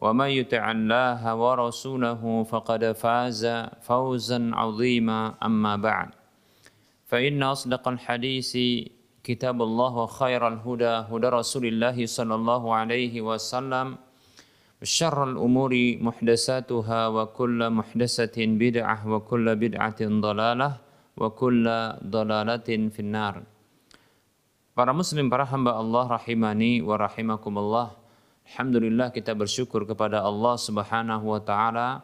ومن يطع الله ورسوله فقد فاز فوزا عظيما أما بعد فإن أصدق الحديث كتاب الله وخير الهدى هدى رسول الله صلى الله عليه وسلم وشر الأمور محدثاتها وكل محدثة بدعة وكل بدعة ضلالة وكل ضلالة في النار Para muslim, para hamba Allah rahimani wa rahimakumullah Alhamdulillah kita bersyukur kepada Allah Subhanahu wa taala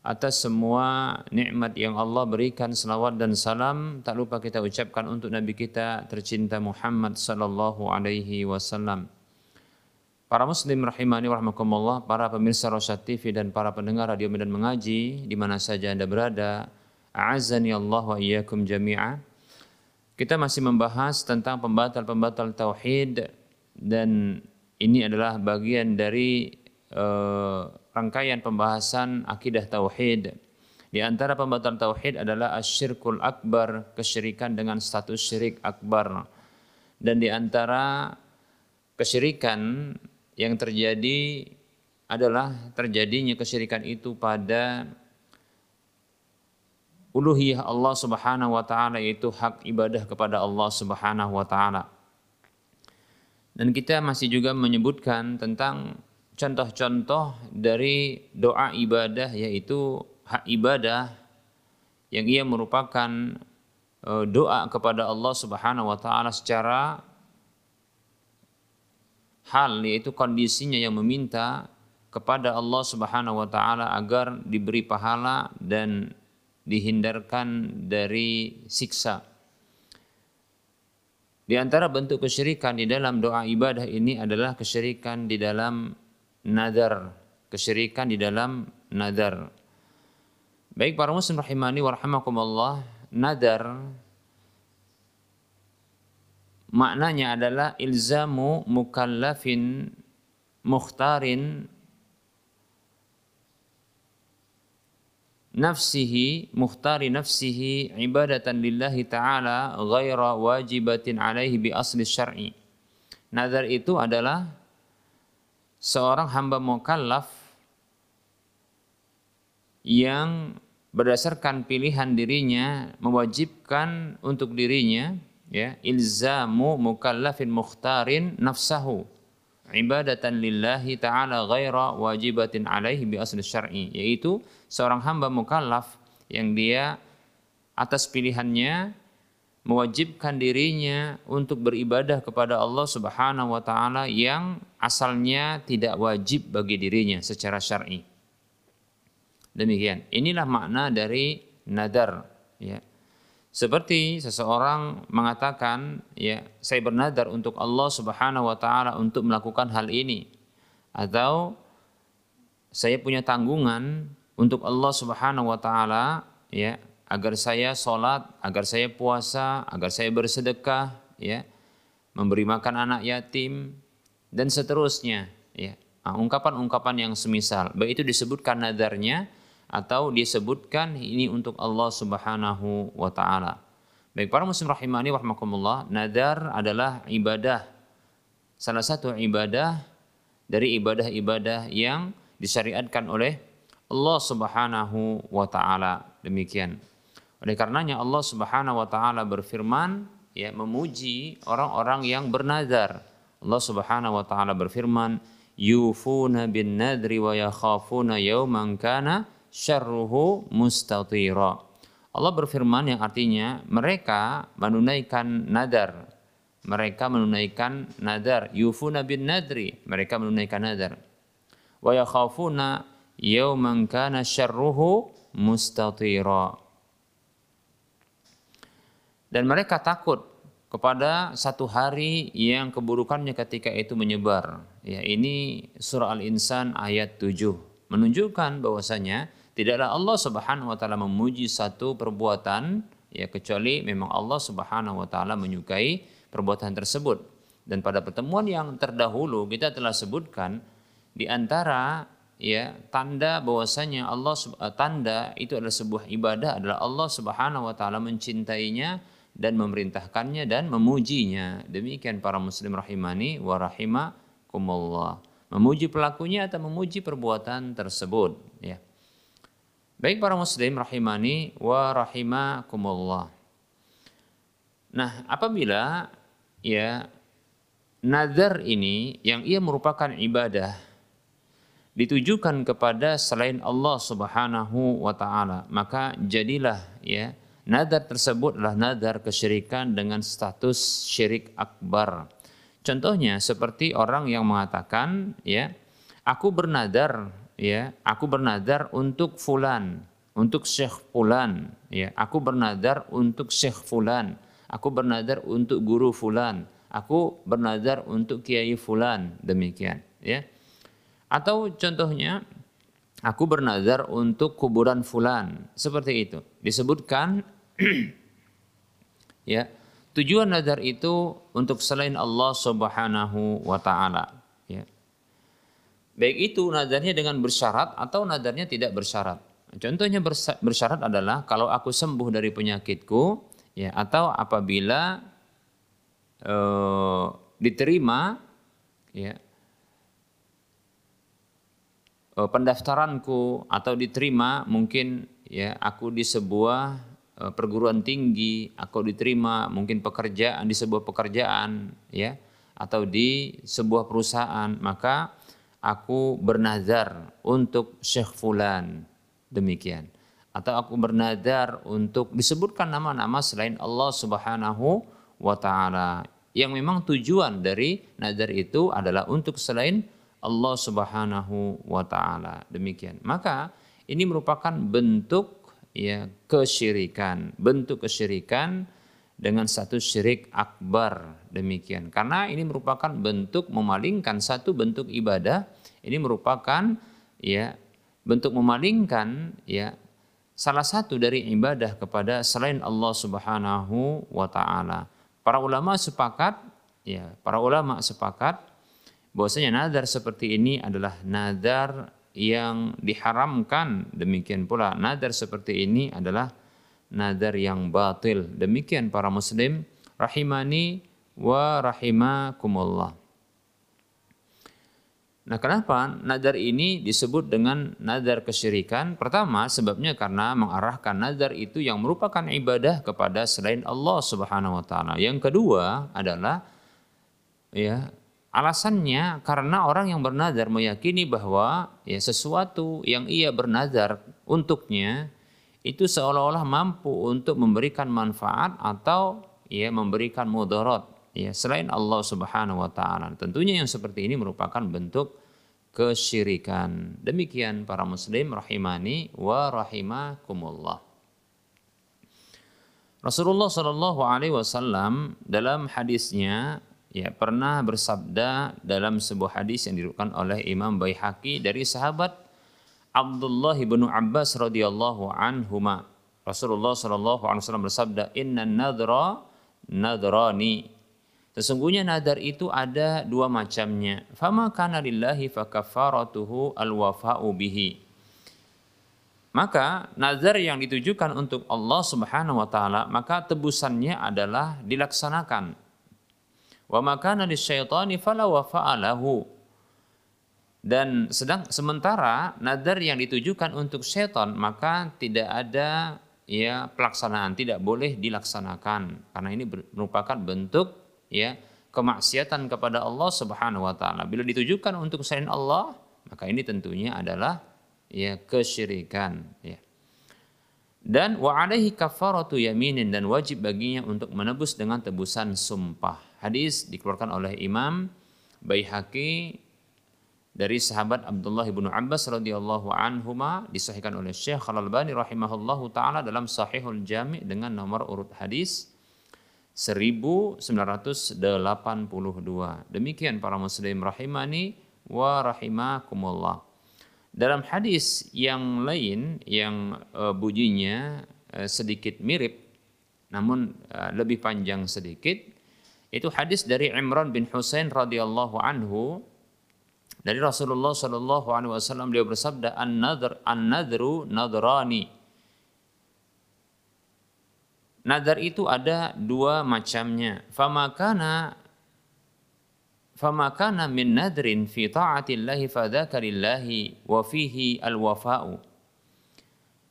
atas semua nikmat yang Allah berikan selawat dan salam tak lupa kita ucapkan untuk nabi kita tercinta Muhammad sallallahu alaihi wasallam. Para muslim rahimani warahmatullah, para pemirsa Rosyad TV dan para pendengar radio Medan Mengaji di mana saja Anda berada, a'azzani Allah wa iyyakum jami'a. Kita masih membahas tentang pembatal-pembatal tauhid dan ini adalah bagian dari uh, rangkaian pembahasan akidah tauhid. Di antara pembatal tauhid adalah asyirkul akbar, kesyirikan dengan status syirik akbar. Dan di antara kesyirikan yang terjadi adalah terjadinya kesyirikan itu pada uluhiyah Allah Subhanahu wa taala yaitu hak ibadah kepada Allah Subhanahu wa taala. Dan kita masih juga menyebutkan tentang contoh-contoh dari doa ibadah yaitu hak ibadah yang ia merupakan e, doa kepada Allah Subhanahu wa taala secara hal yaitu kondisinya yang meminta kepada Allah Subhanahu wa taala agar diberi pahala dan dihindarkan dari siksa. Di antara bentuk kesyirikan di dalam doa ibadah ini adalah kesyirikan di dalam nadar, kesyirikan di dalam nadar. Baik para muslim rahimani wa rahimakumullah, nadar maknanya adalah ilzamu mukallafin mukhtarin nafsihi muhtari nafsihi ibadatan lillahi ta'ala ghaira wajibatin alaihi bi asli syar'i. Nazar itu adalah seorang hamba mukallaf yang berdasarkan pilihan dirinya mewajibkan untuk dirinya ya ilzamu mukallafin mukhtarin nafsahu ibadatan lillahi ta'ala ghaira wajibatin alaihi bi asli syar'i yaitu seorang hamba mukallaf yang dia atas pilihannya mewajibkan dirinya untuk beribadah kepada Allah Subhanahu wa taala yang asalnya tidak wajib bagi dirinya secara syar'i. Demikian. Inilah makna dari nadar ya. Seperti seseorang mengatakan, ya, saya bernadar untuk Allah Subhanahu wa taala untuk melakukan hal ini atau saya punya tanggungan untuk Allah Subhanahu wa taala, ya, agar saya sholat, agar saya puasa, agar saya bersedekah, ya, memberi makan anak yatim dan seterusnya, ya. ungkapan-ungkapan yang semisal, baik itu disebutkan nadarnya atau disebutkan ini untuk Allah Subhanahu wa taala. Baik para muslim rahimani warahmatullah, nadar adalah ibadah salah satu ibadah dari ibadah-ibadah yang disyariatkan oleh Allah Subhanahu wa taala. Demikian. Oleh karenanya Allah Subhanahu wa taala berfirman ya memuji orang-orang yang bernazar. Allah Subhanahu wa taala berfirman, "Yufuna bin nadri wa yakhafuna yawman kana syarruhu mustatira." Allah berfirman yang artinya mereka menunaikan nadar. Mereka menunaikan nadar. Yufuna bin nadri. Mereka menunaikan nadar. Wa yakhafuna yawman kana syarruhu mustatira. Dan mereka takut kepada satu hari yang keburukannya ketika itu menyebar. Ya, ini surah Al-Insan ayat 7 menunjukkan bahwasanya tidaklah Allah Subhanahu wa taala memuji satu perbuatan ya kecuali memang Allah Subhanahu wa taala menyukai perbuatan tersebut. Dan pada pertemuan yang terdahulu kita telah sebutkan di antara ya tanda bahwasanya Allah tanda itu adalah sebuah ibadah adalah Allah Subhanahu wa taala mencintainya dan memerintahkannya dan memujinya. Demikian para muslim rahimani wa rahimakumullah. Memuji pelakunya atau memuji perbuatan tersebut, ya. Baik para muslim rahimani wa rahimakumullah. Nah, apabila ya nazar ini yang ia merupakan ibadah ditujukan kepada selain Allah Subhanahu wa taala, maka jadilah ya Nadar tersebut adalah nadar kesyirikan dengan status syirik akbar. Contohnya seperti orang yang mengatakan ya, aku bernadar ya, aku bernadar untuk fulan, untuk syekh fulan ya, aku bernadar untuk syekh fulan, aku bernadar untuk guru fulan, aku bernadar untuk kiai fulan, demikian ya. Atau contohnya aku bernadar untuk kuburan fulan, seperti itu. Disebutkan ya tujuan nazar itu untuk selain Allah Subhanahu wa taala ya. Baik itu nazarnya dengan bersyarat atau nazarnya tidak bersyarat. Contohnya bersyarat adalah kalau aku sembuh dari penyakitku ya atau apabila uh, diterima ya pendaftaranku atau diterima mungkin ya aku di sebuah Eh, perguruan tinggi, aku diterima mungkin pekerjaan di sebuah pekerjaan ya atau di sebuah perusahaan, maka aku bernazar untuk Syekh fulan. Demikian. Atau aku bernazar untuk disebutkan nama-nama selain Allah Subhanahu wa taala. Yang memang tujuan dari nazar itu adalah untuk selain Allah Subhanahu wa taala. Demikian. Maka ini merupakan bentuk ya kesyirikan, bentuk kesyirikan dengan satu syirik akbar. Demikian. Karena ini merupakan bentuk memalingkan satu bentuk ibadah, ini merupakan ya bentuk memalingkan ya salah satu dari ibadah kepada selain Allah Subhanahu wa taala. Para ulama sepakat ya, para ulama sepakat bahwasanya nazar seperti ini adalah nazar yang diharamkan demikian pula nadar seperti ini adalah nadar yang batil demikian para muslim rahimani wa rahimakumullah Nah, kenapa nadar ini disebut dengan nadar kesyirikan? Pertama, sebabnya karena mengarahkan nadar itu yang merupakan ibadah kepada selain Allah Subhanahu wa taala. Yang kedua adalah ya Alasannya karena orang yang bernazar meyakini bahwa ya sesuatu yang ia bernazar untuknya itu seolah-olah mampu untuk memberikan manfaat atau ya memberikan mudarat ya selain Allah Subhanahu wa taala. Tentunya yang seperti ini merupakan bentuk kesyirikan. Demikian para muslim rahimani wa rahimakumullah. Rasulullah Shallallahu alaihi wasallam dalam hadisnya ya pernah bersabda dalam sebuah hadis yang diriwayatkan oleh Imam Baihaqi dari sahabat Abdullah bin Abbas radhiyallahu anhuma Rasulullah sallallahu alaihi wasallam bersabda inna nadra nadrani Sesungguhnya nadar itu ada dua macamnya. Fama kana lillahi fa kafaratuhu alwafa'u bihi. Maka nazar yang ditujukan untuk Allah Subhanahu wa taala, maka tebusannya adalah dilaksanakan. Wa makana lisyaitani fala wafa'alahu. Dan sedang sementara nazar yang ditujukan untuk setan maka tidak ada ya pelaksanaan, tidak boleh dilaksanakan karena ini merupakan bentuk ya kemaksiatan kepada Allah Subhanahu wa taala. Bila ditujukan untuk selain Allah, maka ini tentunya adalah ya kesyirikan ya. Dan wa alaihi kafaratu yaminin dan wajib baginya untuk menebus dengan tebusan sumpah. Hadis dikeluarkan oleh Imam Baihaqi dari sahabat Abdullah bin Abbas radhiyallahu anhuma disahihkan oleh Syekh Al-Albani rahimahullahu taala dalam Sahihul Jami' dengan nomor urut hadis 1982. Demikian para muslim rahimani wa rahimakumullah. Dalam hadis yang lain yang uh, bunyinya uh, sedikit mirip namun uh, lebih panjang sedikit itu hadis dari Imran bin Husain radhiyallahu anhu dari Rasulullah Shallallahu alaihi wasallam beliau bersabda an-nadhr an-nadhru nadrani Nadar itu ada dua macamnya. Famakana famakana min nadrin fi ta'atillahi fadzaka lillahi wa fihi al-wafa'u.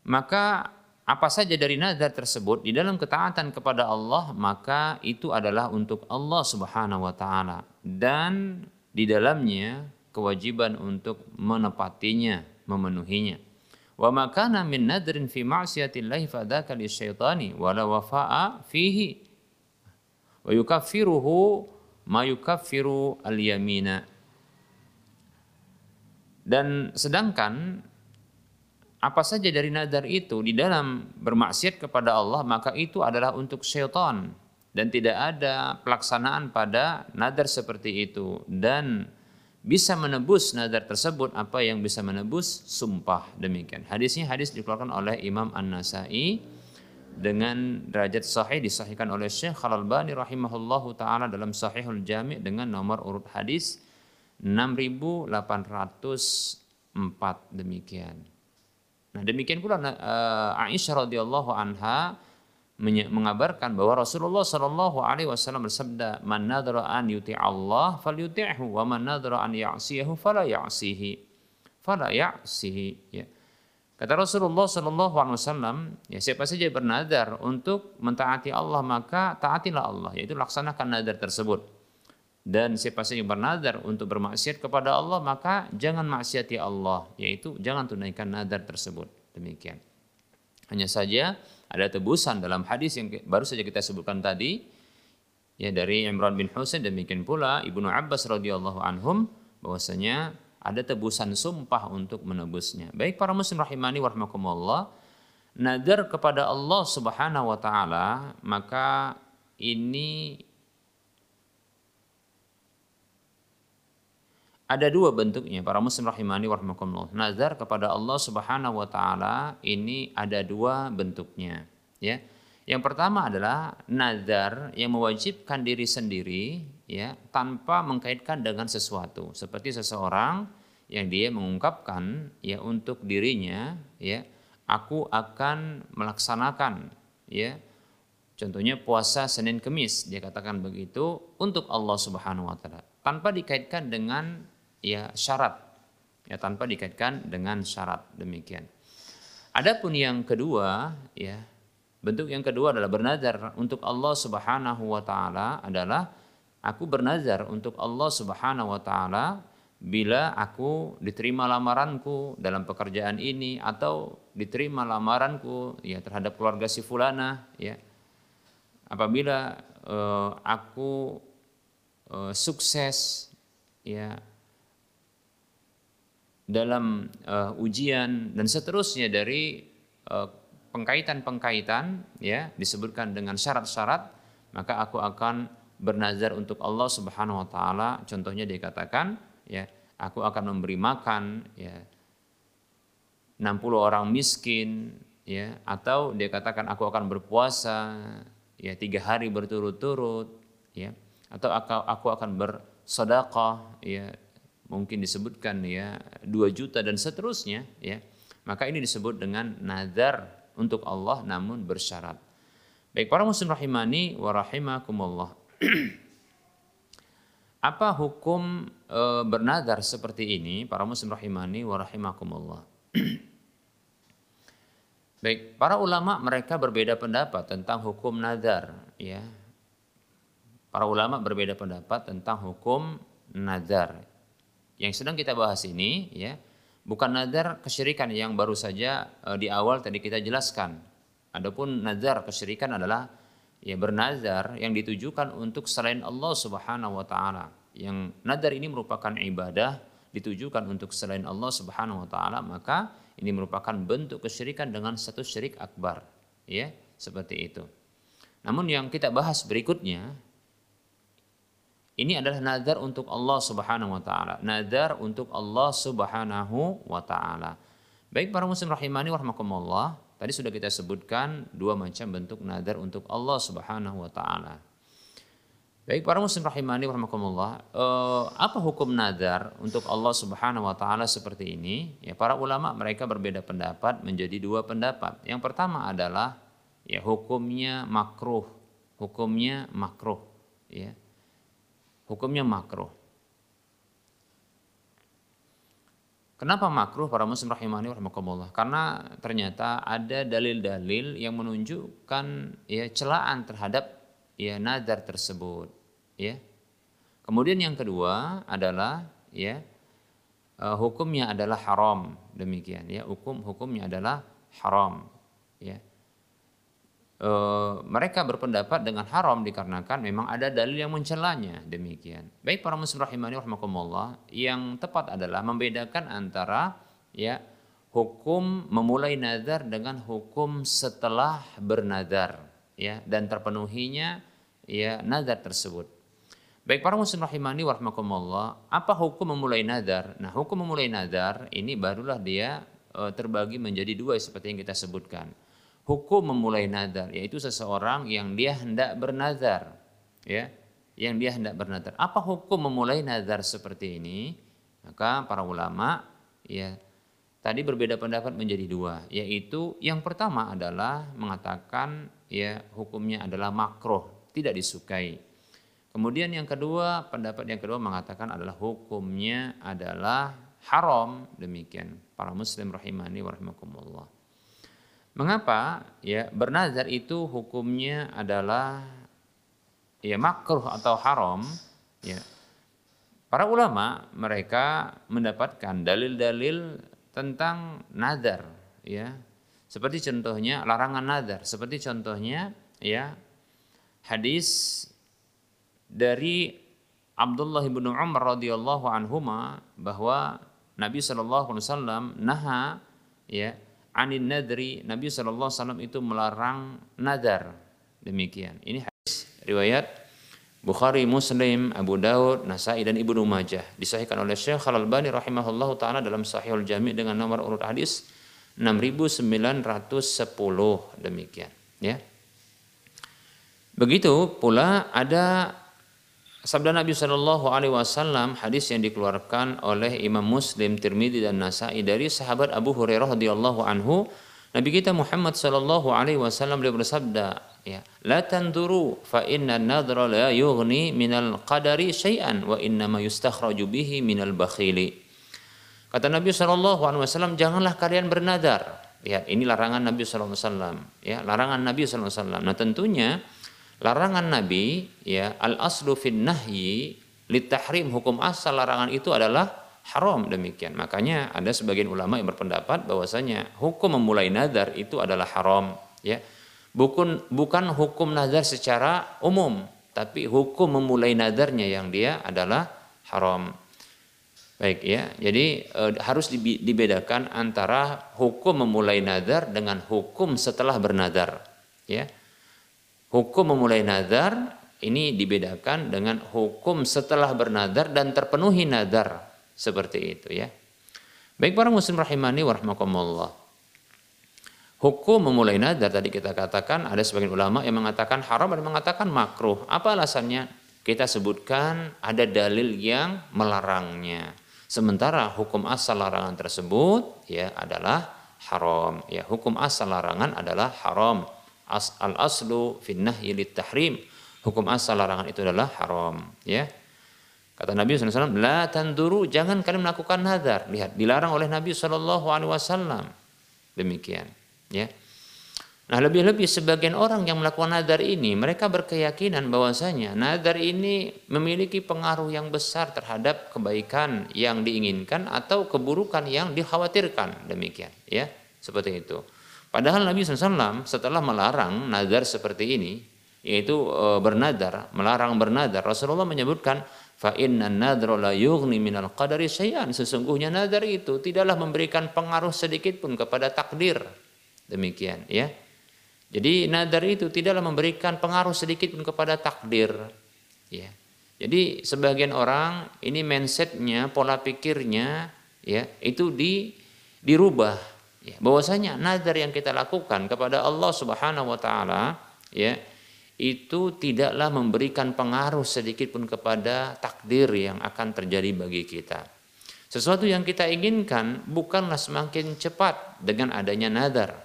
Maka apa saja dari nazar tersebut di dalam ketaatan kepada Allah maka itu adalah untuk Allah Subhanahu wa taala dan di dalamnya kewajiban untuk menepatinya, memenuhinya. Wa ma kana min nadrin fi ma'siyatillahi fadzaka lisyaitani wa la wafa'a fihi wa yukaffiruhu ma yukaffiru al-yamina. Dan sedangkan apa saja dari nadar itu di dalam bermaksiat kepada Allah maka itu adalah untuk syaitan. Dan tidak ada pelaksanaan pada nadar seperti itu. Dan bisa menebus nazar tersebut apa yang bisa menebus? Sumpah. Demikian. Hadisnya hadis dikeluarkan oleh Imam An-Nasai dengan derajat sahih disahihkan oleh Syekh Al-Albani rahimahullahu taala dalam Sahihul Jami' dengan nomor urut hadis 6804 demikian. Nah, demikian pula uh, Aisyah radhiyallahu anha mengabarkan bahwa Rasulullah Shallallahu Alaihi Wasallam bersabda, "Man nadra an yuti Allah, fal yuti'hu, wa man nadra an ya'siyahu, fala ya'sihi, fala ya'sihi." Ya. Kata Rasulullah Shallallahu Alaihi Wasallam, ya siapa saja bernadar untuk mentaati Allah maka taatilah Allah, yaitu laksanakan nadar tersebut. Dan siapa saja yang bernadar untuk bermaksiat kepada Allah maka jangan maksiati Allah, yaitu jangan tunaikan nadar tersebut. Demikian. Hanya saja ada tebusan dalam hadis yang baru saja kita sebutkan tadi ya dari Imran bin Husain demikian pula Ibnu Abbas radhiyallahu anhum bahwasanya ada tebusan sumpah untuk menebusnya. Baik para muslim rahimani warahmatullah, nadar kepada Allah Subhanahu wa taala maka ini ada dua bentuknya para muslim rahimani warahmatullah. Nazar kepada Allah Subhanahu wa taala ini ada dua bentuknya, ya. Yang pertama adalah nazar yang mewajibkan diri sendiri ya tanpa mengkaitkan dengan sesuatu. Seperti seseorang yang dia mengungkapkan ya untuk dirinya ya aku akan melaksanakan ya contohnya puasa Senin Kemis dia katakan begitu untuk Allah Subhanahu wa taala tanpa dikaitkan dengan ya syarat. Ya tanpa dikaitkan dengan syarat. Demikian. Adapun yang kedua ya bentuk yang kedua adalah bernazar untuk Allah Subhanahu wa taala adalah aku bernazar untuk Allah Subhanahu wa taala bila aku diterima lamaranku dalam pekerjaan ini atau diterima lamaranku ya terhadap keluarga si fulana ya. Apabila uh, aku uh, sukses ya dalam uh, ujian dan seterusnya dari uh, pengkaitan-pengkaitan ya disebutkan dengan syarat-syarat maka aku akan bernazar untuk Allah Subhanahu wa taala. Contohnya dikatakan ya aku akan memberi makan ya 60 orang miskin ya atau dia katakan aku akan berpuasa ya tiga hari berturut-turut ya atau aku, aku akan bersedekah ya mungkin disebutkan ya 2 juta dan seterusnya ya Maka ini disebut dengan nazar untuk Allah namun bersyarat. Baik para muslim rahimani wa rahimakumullah. Apa hukum e, bernadar seperti ini para muslim rahimani wa rahimakumullah? Baik, para ulama mereka berbeda pendapat tentang hukum nazar, ya. Para ulama berbeda pendapat tentang hukum nazar. Yang sedang kita bahas ini, ya, bukan nazar kesyirikan yang baru saja e, di awal tadi kita jelaskan. Adapun nazar kesyirikan adalah ya bernazar yang ditujukan untuk selain Allah Subhanahu wa taala. Yang nazar ini merupakan ibadah ditujukan untuk selain Allah Subhanahu wa taala, maka ini merupakan bentuk kesyirikan dengan satu syirik akbar, ya, seperti itu. Namun yang kita bahas berikutnya ini adalah nazar untuk Allah Subhanahu wa taala. Nazar untuk Allah Subhanahu wa taala. Baik para muslim rahimani warahmatullah, tadi sudah kita sebutkan dua macam bentuk nazar untuk Allah Subhanahu wa taala. Baik para muslim rahimani warahmatullah, eh, apa hukum nazar untuk Allah Subhanahu wa taala seperti ini? Ya, para ulama mereka berbeda pendapat menjadi dua pendapat. Yang pertama adalah ya hukumnya makruh. Hukumnya makruh, ya. Hukumnya makruh. Kenapa makruh para muslim rahimani warahmatullah? Karena ternyata ada dalil-dalil yang menunjukkan ya celaan terhadap ya nazar tersebut ya kemudian yang kedua adalah ya uh, hukumnya adalah haram demikian ya hukum hukumnya adalah haram ya uh, mereka berpendapat dengan haram dikarenakan memang ada dalil yang mencelanya demikian baik para muslim rahimani rahimakumullah yang tepat adalah membedakan antara ya hukum memulai nazar dengan hukum setelah bernazar ya dan terpenuhinya ya nazar tersebut. Baik para muslim rahimani warahmatullah, apa hukum memulai nazar? Nah, hukum memulai nazar ini barulah dia e, terbagi menjadi dua seperti yang kita sebutkan. Hukum memulai nazar yaitu seseorang yang dia hendak bernazar, ya, yang dia hendak bernazar. Apa hukum memulai nazar seperti ini? Maka para ulama ya tadi berbeda pendapat menjadi dua, yaitu yang pertama adalah mengatakan ya hukumnya adalah makruh tidak disukai. Kemudian yang kedua, pendapat yang kedua mengatakan adalah hukumnya adalah haram demikian. Para muslim rahimani wa rahimakumullah. Mengapa? Ya, bernazar itu hukumnya adalah ya makruh atau haram, ya. Para ulama mereka mendapatkan dalil-dalil tentang nazar, ya. Seperti contohnya larangan nazar, seperti contohnya ya hadis dari Abdullah bin Umar radhiyallahu anhuma bahwa Nabi sallallahu alaihi wasallam naha ya anin nadri Nabi sallallahu alaihi wasallam itu melarang nadar. Demikian. Ini hadis riwayat Bukhari, Muslim, Abu Daud, Nasai dan Ibnu Majah. Disahihkan oleh Syekh Al-Albani rahimahullahu taala dalam Sahihul Jami' dengan nomor urut hadis 6910 demikian ya. Begitu pula ada sabda Nabi Shallallahu Alaihi Wasallam hadis yang dikeluarkan oleh Imam Muslim, Tirmidzi dan Nasai dari sahabat Abu Hurairah radhiyallahu anhu Nabi kita Muhammad Shallallahu Alaihi Wasallam beliau bersabda ya la tanduru fa inna nadra la yughni minal qadari syai'an wa inna ma yustakhraju bihi bakhili. Kata Nabi Shallallahu Alaihi Wasallam janganlah kalian bernadar. Lihat ini larangan Nabi Shallallahu Alaihi Wasallam ya larangan Nabi Shallallahu Alaihi Wasallam. Nah tentunya larangan Nabi ya al aslu fin nahyi litahrim hukum asal larangan itu adalah haram demikian. Makanya ada sebagian ulama yang berpendapat bahwasanya hukum memulai nazar itu adalah haram ya. Bukan bukan hukum nazar secara umum, tapi hukum memulai nazarnya yang dia adalah haram. Baik ya. Jadi e, harus dibedakan antara hukum memulai nazar dengan hukum setelah bernazar ya. Hukum memulai nazar ini dibedakan dengan hukum setelah bernazar dan terpenuhi nazar seperti itu ya. Baik para muslim rahimani warahmatullah. Hukum memulai nazar tadi kita katakan ada sebagian ulama yang mengatakan haram dan mengatakan makruh. Apa alasannya? Kita sebutkan ada dalil yang melarangnya. Sementara hukum asal larangan tersebut ya adalah haram. Ya, hukum asal larangan adalah haram. As, al aslu fin nahyi tahrim. Hukum asal larangan itu adalah haram, ya. Kata Nabi SAW, La tanduru, jangan kalian melakukan nazar. Lihat, dilarang oleh Nabi SAW. Demikian. Ya. Nah lebih-lebih sebagian orang yang melakukan nazar ini, mereka berkeyakinan bahwasanya nazar ini memiliki pengaruh yang besar terhadap kebaikan yang diinginkan atau keburukan yang dikhawatirkan. Demikian. ya Seperti itu. Padahal Nabi SAW setelah melarang nazar seperti ini, yaitu e, bernadar, melarang bernadar, Rasulullah menyebutkan fa inna nadra la yughni minal qadari sesungguhnya nadar itu tidaklah memberikan pengaruh sedikit pun kepada takdir. Demikian ya. Jadi nadar itu tidaklah memberikan pengaruh sedikit pun kepada takdir ya. Jadi sebagian orang ini mindsetnya pola pikirnya ya itu di dirubah ya bahwasanya nadar yang kita lakukan kepada Allah Subhanahu wa taala ya itu tidaklah memberikan pengaruh sedikit pun kepada takdir yang akan terjadi bagi kita. Sesuatu yang kita inginkan bukanlah semakin cepat dengan adanya nadar.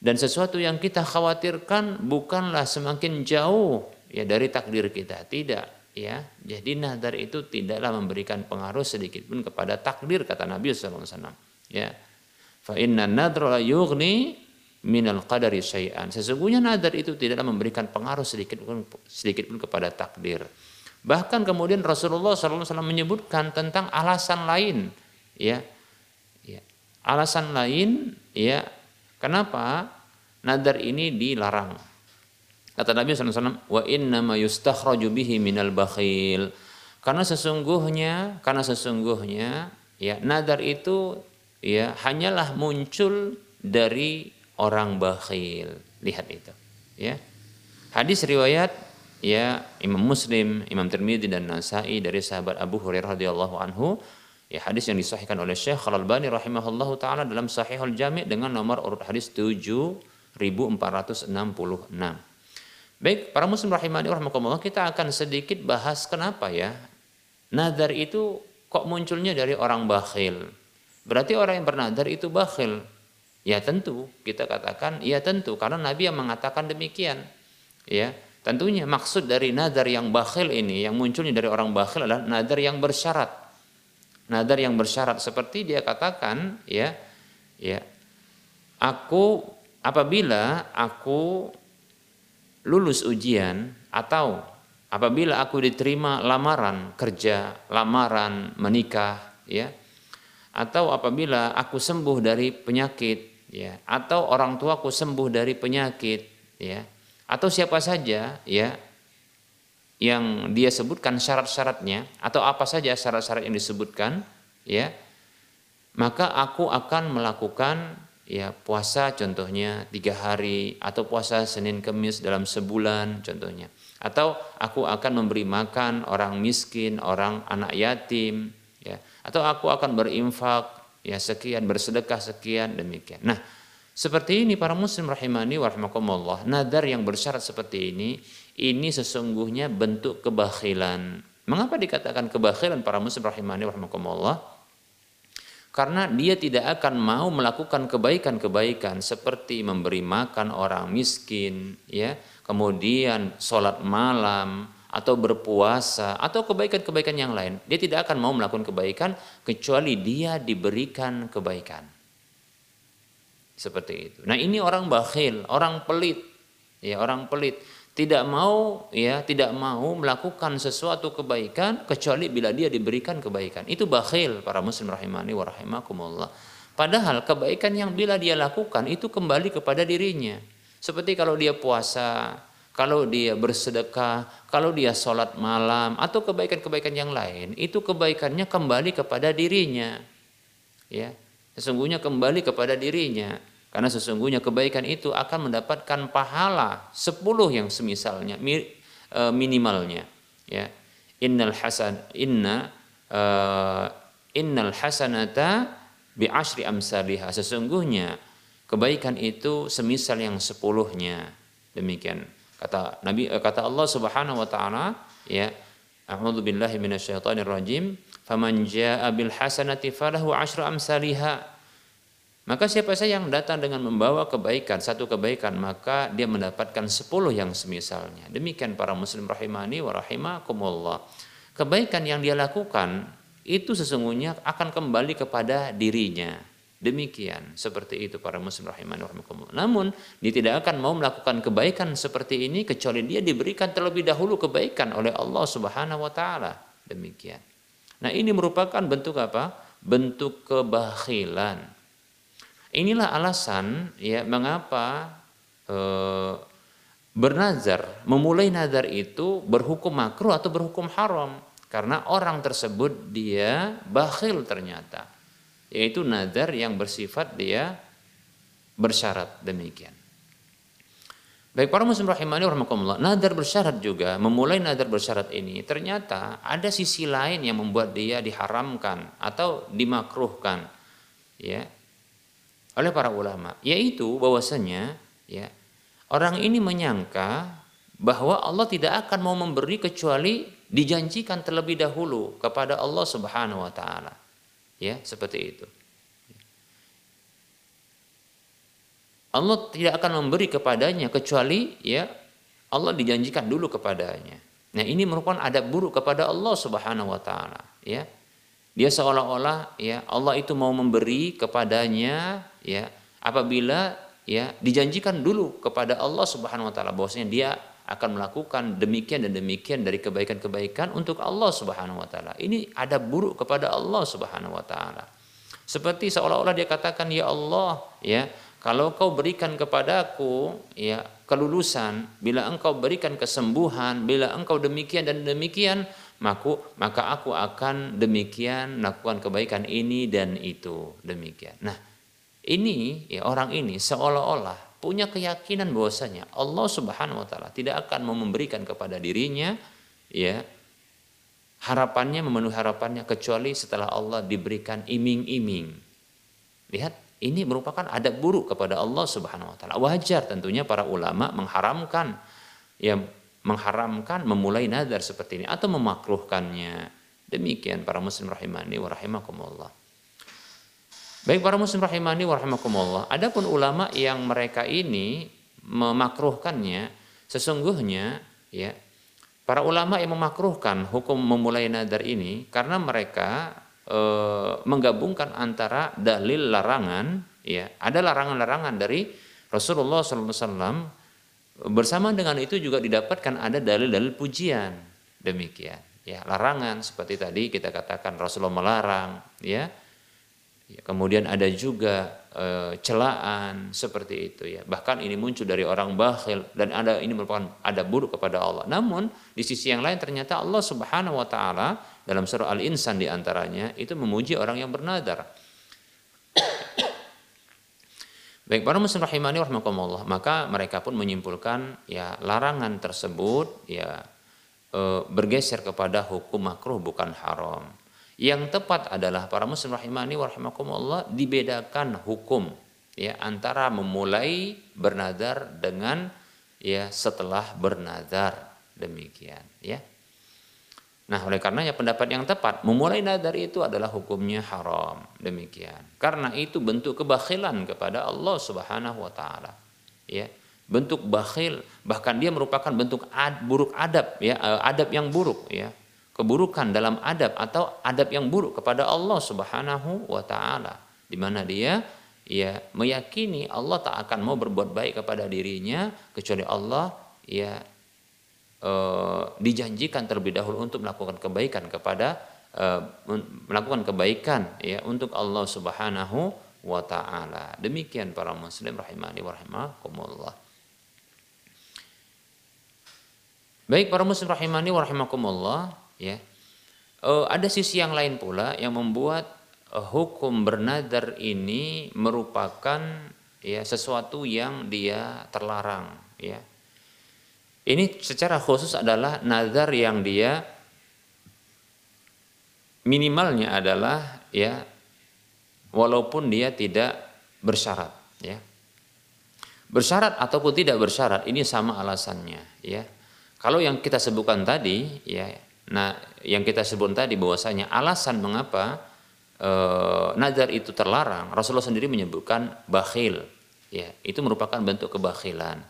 Dan sesuatu yang kita khawatirkan bukanlah semakin jauh ya dari takdir kita. Tidak, ya. Jadi nadar itu tidaklah memberikan pengaruh sedikit pun kepada takdir kata Nabi sallallahu alaihi wasallam. Ya. Fa inna nadra yughni minal qadari syai'an. Sesungguhnya nadar itu tidaklah memberikan pengaruh sedikit pun sedikit pun kepada takdir. Bahkan kemudian Rasulullah SAW menyebutkan tentang alasan lain, ya, ya, alasan lain, ya, kenapa nadar ini dilarang. Kata Nabi SAW, wa inna ma yustakhraju bihi minal bakhil. Karena sesungguhnya, karena sesungguhnya, ya, nadar itu, ya, hanyalah muncul dari orang bakhil. Lihat itu, ya. Hadis riwayat ya Imam Muslim, Imam Tirmidzi dan Nasai dari sahabat Abu Hurairah radhiyallahu anhu ya hadis yang disahihkan oleh Syekh Al-Albani rahimahullahu taala dalam Sahihul Jami' dengan nomor urut hadis 7466. Baik, para muslim rahimani rahimakumullah, kita akan sedikit bahas kenapa ya nadar itu kok munculnya dari orang bakhil. Berarti orang yang bernadar itu bakhil. Ya tentu kita katakan ya tentu karena Nabi yang mengatakan demikian. Ya, tentunya maksud dari nadar yang bakhil ini yang munculnya dari orang bakhil adalah nadar yang bersyarat. Nadar yang bersyarat seperti dia katakan ya ya aku apabila aku lulus ujian atau apabila aku diterima lamaran kerja, lamaran menikah ya atau apabila aku sembuh dari penyakit ya. Atau orang tuaku sembuh dari penyakit ya. Atau siapa saja ya yang dia sebutkan syarat-syaratnya atau apa saja syarat-syarat yang disebutkan ya maka aku akan melakukan ya puasa contohnya tiga hari atau puasa Senin Kemis dalam sebulan contohnya. Atau aku akan memberi makan orang miskin orang anak yatim ya atau aku akan berinfak ya sekian bersedekah sekian demikian. Nah, seperti ini para muslim rahimani warahmatullah. Nadar yang bersyarat seperti ini ini sesungguhnya bentuk kebakhilan. Mengapa dikatakan kebakhilan para muslim rahimani warahmatullah? Karena dia tidak akan mau melakukan kebaikan-kebaikan seperti memberi makan orang miskin, ya, kemudian sholat malam, atau berpuasa atau kebaikan-kebaikan yang lain. Dia tidak akan mau melakukan kebaikan kecuali dia diberikan kebaikan. Seperti itu. Nah, ini orang bakhil, orang pelit. Ya, orang pelit tidak mau ya, tidak mau melakukan sesuatu kebaikan kecuali bila dia diberikan kebaikan. Itu bakhil para muslim rahimani wa rahimakumullah. Padahal kebaikan yang bila dia lakukan itu kembali kepada dirinya. Seperti kalau dia puasa, kalau dia bersedekah, kalau dia sholat malam atau kebaikan-kebaikan yang lain, itu kebaikannya kembali kepada dirinya. Ya, sesungguhnya kembali kepada dirinya. Karena sesungguhnya kebaikan itu akan mendapatkan pahala sepuluh yang semisalnya e, minimalnya. Ya, innal hasan inna uh, innal hasanata bi ashri amsalihah. Sesungguhnya kebaikan itu semisal yang sepuluhnya. Demikian. Kata Nabi eh, kata Allah Subhanahu wa taala ya A'udzu billahi minasyaitonir rajim faman jaa'a bil hasanati falahu asyru amsalihha Maka siapa saja yang datang dengan membawa kebaikan, satu kebaikan, maka dia mendapatkan sepuluh yang semisalnya. Demikian para muslim rahimani wa rahimakumullah. Kebaikan yang dia lakukan itu sesungguhnya akan kembali kepada dirinya. Demikian, seperti itu para muslim rahimani rahimakumullah. Namun, dia tidak akan mau melakukan kebaikan seperti ini kecuali dia diberikan terlebih dahulu kebaikan oleh Allah Subhanahu wa taala. Demikian. Nah, ini merupakan bentuk apa? Bentuk kebakhilan Inilah alasan ya mengapa e, bernazar, memulai nazar itu berhukum makruh atau berhukum haram karena orang tersebut dia bakhil ternyata. Yaitu nazar yang bersifat dia bersyarat demikian. Baik para muslim rahimani rahimakumullah, nadar bersyarat juga, memulai nadar bersyarat ini ternyata ada sisi lain yang membuat dia diharamkan atau dimakruhkan. Ya, oleh para ulama yaitu bahwasanya ya orang ini menyangka bahwa Allah tidak akan mau memberi kecuali dijanjikan terlebih dahulu kepada Allah Subhanahu wa taala. Ya, seperti itu. Allah tidak akan memberi kepadanya kecuali ya Allah dijanjikan dulu kepadanya. Nah, ini merupakan adab buruk kepada Allah Subhanahu wa taala, ya. Dia seolah-olah ya Allah itu mau memberi kepadanya ya apabila ya dijanjikan dulu kepada Allah Subhanahu wa taala bahwasanya dia akan melakukan demikian dan demikian dari kebaikan-kebaikan untuk Allah Subhanahu wa taala. Ini ada buruk kepada Allah Subhanahu wa taala. Seperti seolah-olah dia katakan ya Allah ya kalau kau berikan kepadaku ya kelulusan, bila engkau berikan kesembuhan, bila engkau demikian dan demikian, maka maka aku akan demikian melakukan kebaikan ini dan itu demikian. Nah, ini ya orang ini seolah-olah punya keyakinan bahwasanya Allah Subhanahu wa taala tidak akan memberikan kepada dirinya ya harapannya memenuhi harapannya kecuali setelah Allah diberikan iming-iming. Lihat, ini merupakan adab buruk kepada Allah Subhanahu wa taala. Wajar tentunya para ulama mengharamkan ya mengharamkan memulai nazar seperti ini atau memakruhkannya. Demikian para muslim rahimani wa rahimakumullah. Baik para muslim rahimani wa rahimakumullah, adapun ulama yang mereka ini memakruhkannya sesungguhnya ya para ulama yang memakruhkan hukum memulai nazar ini karena mereka e, menggabungkan antara dalil larangan ya ada larangan-larangan dari Rasulullah SAW Bersama dengan itu juga didapatkan ada dalil-dalil pujian. Demikian. Ya, larangan seperti tadi kita katakan Rasulullah melarang, ya. Ya kemudian ada juga e, celaan seperti itu ya. Bahkan ini muncul dari orang bakhil dan ada ini merupakan ada buruk kepada Allah. Namun di sisi yang lain ternyata Allah Subhanahu wa taala dalam surah Al-Insan di antaranya itu memuji orang yang bernadar. Baik para muslim rahimani rahimakumullah, maka mereka pun menyimpulkan ya larangan tersebut ya e, bergeser kepada hukum makruh bukan haram. Yang tepat adalah para muslim rahimani rahimakumullah dibedakan hukum ya antara memulai bernadar dengan ya setelah bernadar demikian ya. Nah, oleh karenanya pendapat yang tepat memulai nadar itu adalah hukumnya haram. Demikian. Karena itu bentuk kebakhilan kepada Allah Subhanahu wa taala. Ya. Bentuk bakhil bahkan dia merupakan bentuk ad, buruk adab ya, eh, adab yang buruk ya. Keburukan dalam adab atau adab yang buruk kepada Allah Subhanahu wa taala di mana dia ya meyakini Allah tak akan mau berbuat baik kepada dirinya kecuali Allah ya e, dijanjikan terlebih dahulu untuk melakukan kebaikan kepada e, melakukan kebaikan ya untuk Allah Subhanahu wa taala. Demikian para muslim rahimani wa rahimakumullah. Baik para muslim rahimani wa rahimakumullah ya. E, ada sisi yang lain pula yang membuat e, hukum bernadar ini merupakan ya sesuatu yang dia terlarang ya ini secara khusus adalah nazar yang dia minimalnya adalah ya walaupun dia tidak bersyarat ya. Bersyarat ataupun tidak bersyarat ini sama alasannya ya. Kalau yang kita sebutkan tadi ya nah yang kita sebut tadi bahwasanya alasan mengapa e, nazar itu terlarang, Rasulullah sendiri menyebutkan bakhil. Ya, itu merupakan bentuk kebakhilan.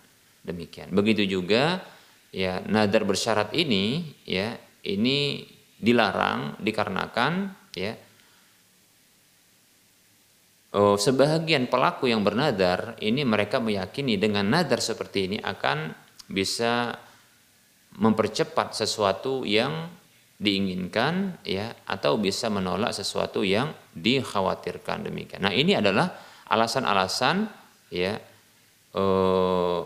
Demikian. Begitu juga ya nazar bersyarat ini ya ini dilarang dikarenakan ya oh, sebahagian pelaku yang bernadar ini mereka meyakini dengan nadar seperti ini akan bisa mempercepat sesuatu yang diinginkan ya atau bisa menolak sesuatu yang dikhawatirkan demikian. Nah, ini adalah alasan-alasan ya eh,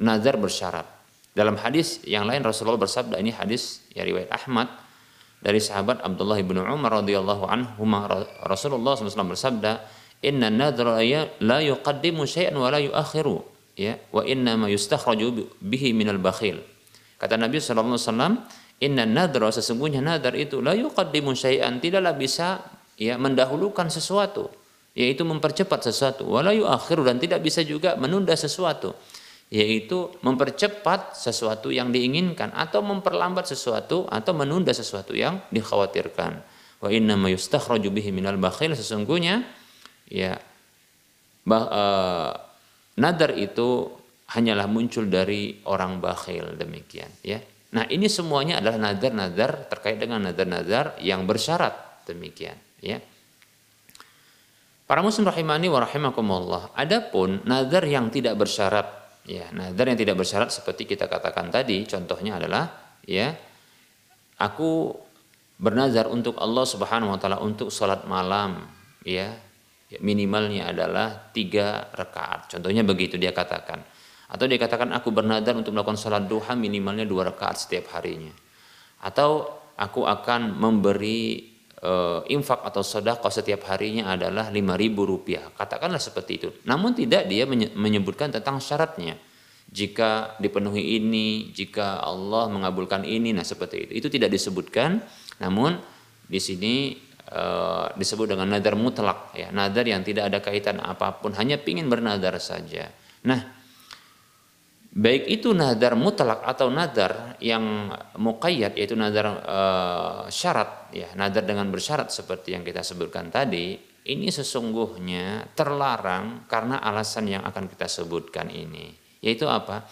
nazar bersyarat. Dalam hadis yang lain Rasulullah bersabda ini hadis ya riwayat Ahmad dari sahabat Abdullah bin Umar radhiyallahu anhu Rasulullah SAW bersabda inna nadra la yuqaddimu syai'an wa la yuakhiru ya wa inna ma yustakhraju bihi minal bakhil. Kata Nabi SAW, Inna nadra sesungguhnya nadar itu la yuqaddimu syai'an tidaklah bisa ya mendahulukan sesuatu yaitu mempercepat sesuatu. Wala yuakhiru dan tidak bisa juga menunda sesuatu yaitu mempercepat sesuatu yang diinginkan atau memperlambat sesuatu atau menunda sesuatu yang dikhawatirkan. Wa inna ma yustakhraju bihi minal bakhil sesungguhnya ya bah, uh, nadar itu hanyalah muncul dari orang bakhil demikian ya. Nah, ini semuanya adalah nazar-nazar terkait dengan nazar-nazar yang bersyarat demikian ya. Para muslim rahimani wa rahimakumullah. Adapun nazar yang tidak bersyarat ya, nazar yang tidak bersyarat seperti kita katakan tadi contohnya adalah ya aku bernazar untuk Allah Subhanahu wa taala untuk salat malam ya minimalnya adalah tiga rakaat. Contohnya begitu dia katakan. Atau dia katakan aku bernadar untuk melakukan salat duha minimalnya dua rakaat setiap harinya. Atau aku akan memberi e, infak atau sedekah setiap harinya adalah lima ribu rupiah. Katakanlah seperti itu. Namun tidak dia menyebutkan tentang syaratnya. Jika dipenuhi ini, jika Allah mengabulkan ini, nah seperti itu. Itu tidak disebutkan. Namun di sini e, disebut dengan nadar mutlak ya nadar yang tidak ada kaitan apa pun hanya ingin bernadar saja. Nah baik itu nadar mutlak atau nadar yang muqayyad yaitu nadar e, syarat ya nadar dengan bersyarat seperti yang kita sebutkan tadi ini sesungguhnya terlarang karena alasan yang akan kita sebutkan ini. Yaitu apa?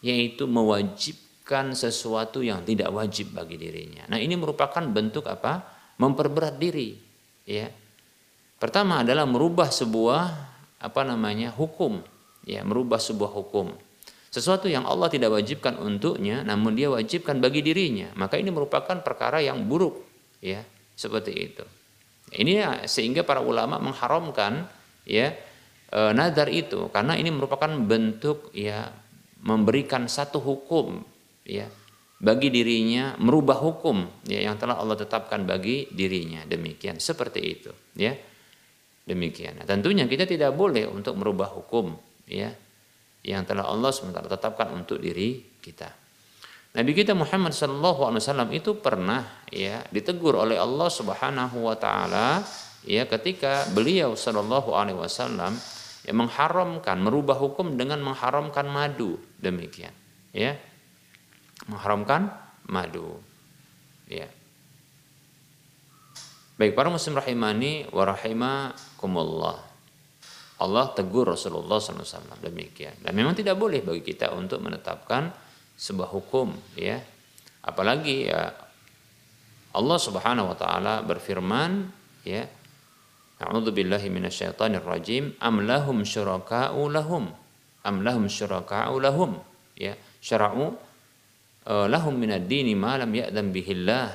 Yaitu mewajibkan sesuatu yang tidak wajib bagi dirinya. Nah ini merupakan bentuk apa memperberat diri ya. Pertama adalah merubah sebuah apa namanya hukum ya merubah sebuah hukum. Sesuatu yang Allah tidak wajibkan untuknya namun dia wajibkan bagi dirinya. Maka ini merupakan perkara yang buruk ya seperti itu. Ini ya, sehingga para ulama mengharamkan ya e, nazar itu. Karena ini merupakan bentuk ya memberikan satu hukum ya bagi dirinya merubah hukum ya yang telah Allah tetapkan bagi dirinya. Demikian seperti itu ya. Demikian. Nah, tentunya kita tidak boleh untuk merubah hukum ya yang telah Allah SWT tetapkan untuk diri kita. Nabi kita Muhammad Sallallahu Alaihi Wasallam itu pernah ya ditegur oleh Allah Subhanahu Wa Taala ya ketika beliau Sallallahu Alaihi Wasallam ya, mengharamkan merubah hukum dengan mengharamkan madu. Demikian ya mengharamkan madu ya baik para muslim rahimani wa rahimakumullah Allah tegur Rasulullah SAW demikian. Dan memang tidak boleh bagi kita untuk menetapkan sebuah hukum, ya. Apalagi ya Allah Subhanahu wa taala berfirman, ya. A'udzu billahi minasyaitonir rajim. Am lahum syuraka'u lahum. Am lahum syuraka'u lahum. Ya, syara'u lahum minad dini ma lam ya'dam bihillah.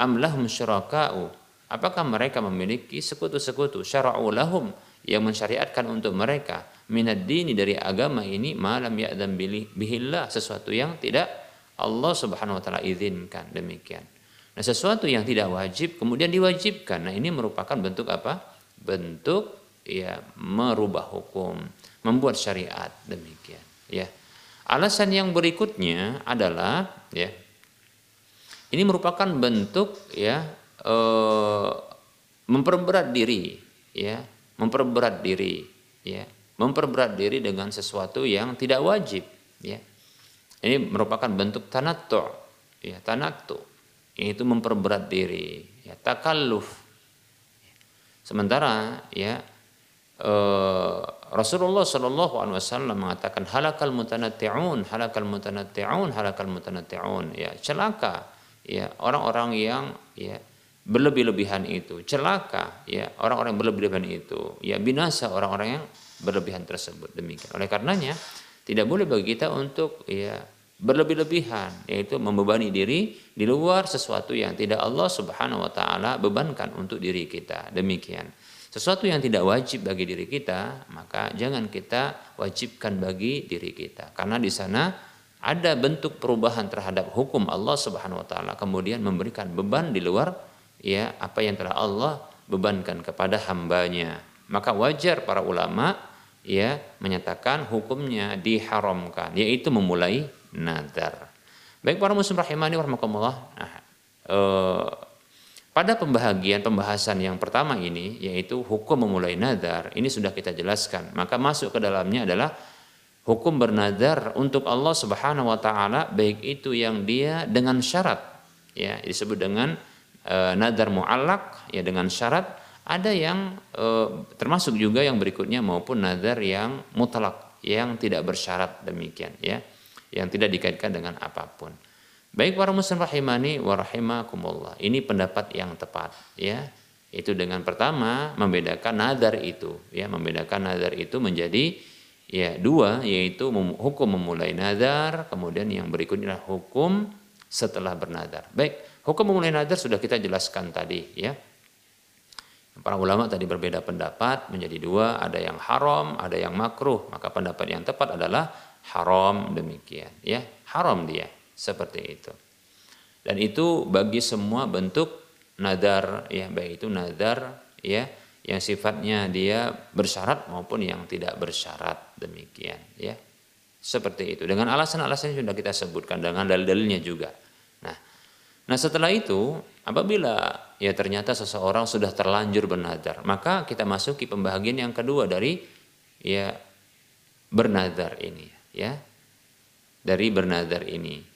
Am lahum syuraka'u. Apakah mereka memiliki sekutu-sekutu? Syara'u lahum yang mensyariatkan untuk mereka minad dini dari agama ini malam ya'dam bihillah sesuatu yang tidak Allah Subhanahu wa taala izinkan demikian. Nah, sesuatu yang tidak wajib kemudian diwajibkan. Nah, ini merupakan bentuk apa? Bentuk ya merubah hukum, membuat syariat demikian, ya. Alasan yang berikutnya adalah ya ini merupakan bentuk ya eh, memperberat diri ya memperberat diri ya memperberat diri dengan sesuatu yang tidak wajib ya. Ini merupakan bentuk tanattu ya tanattu itu memperberat diri ya takalluf. Sementara ya eh, Rasulullah Shallallahu Alaihi Wasallam mengatakan halakal mutanatti'un halakal mutanatti'un halakal mutanatti'un. Ya celaka ya orang-orang yang ya berlebih-lebihan itu. Celaka ya orang-orang yang berlebih-lebihan itu. Ya binasa orang-orang yang berlebihan tersebut. Demikian. Oleh karenanya tidak boleh bagi kita untuk ya berlebih-lebihan yaitu membebani diri di luar sesuatu yang tidak Allah Subhanahu wa taala bebankan untuk diri kita. Demikian. Sesuatu yang tidak wajib bagi diri kita, maka jangan kita wajibkan bagi diri kita. Karena di sana ada bentuk perubahan terhadap hukum Allah Subhanahu wa taala kemudian memberikan beban di luar ya apa yang telah Allah bebankan kepada hambanya. Maka wajar para ulama ya menyatakan hukumnya diharamkan yaitu memulai nadar. Baik para muslim rahimani warahmatullah. Nah, eh, pada pembahagian pembahasan yang pertama ini yaitu hukum memulai nadar, ini sudah kita jelaskan. Maka masuk ke dalamnya adalah hukum bernadar untuk Allah Subhanahu wa taala baik itu yang dia dengan syarat ya disebut dengan e, nadar muallak ya dengan syarat ada yang e, termasuk juga yang berikutnya maupun nadar yang mutlak yang tidak bersyarat demikian ya yang tidak dikaitkan dengan apa pun. Baik para muslim rahimani wa rahimakumullah. Ini pendapat yang tepat ya. Itu dengan pertama membedakan nadar itu ya, membedakan nadar itu menjadi ya dua yaitu hukum memulai nadar, kemudian yang berikutnya hukum setelah bernadar. Baik, hukum memulai nadar sudah kita jelaskan tadi ya. Para ulama tadi berbeda pendapat menjadi dua, ada yang haram, ada yang makruh. Maka pendapat yang tepat adalah haram demikian ya haram dia seperti itu. Dan itu bagi semua bentuk nadar ya baik itu nadar ya yang sifatnya dia bersyarat maupun yang tidak bersyarat demikian ya. Seperti itu. Dengan alasan-alasan yang sudah kita sebutkan dengan dalil-dalilnya juga. Nah nah setelah itu apabila ya ternyata seseorang sudah terlanjur bernadar maka kita masuki pembahagian yang kedua dari ya bernadar ini ya. Dari bernadar ini.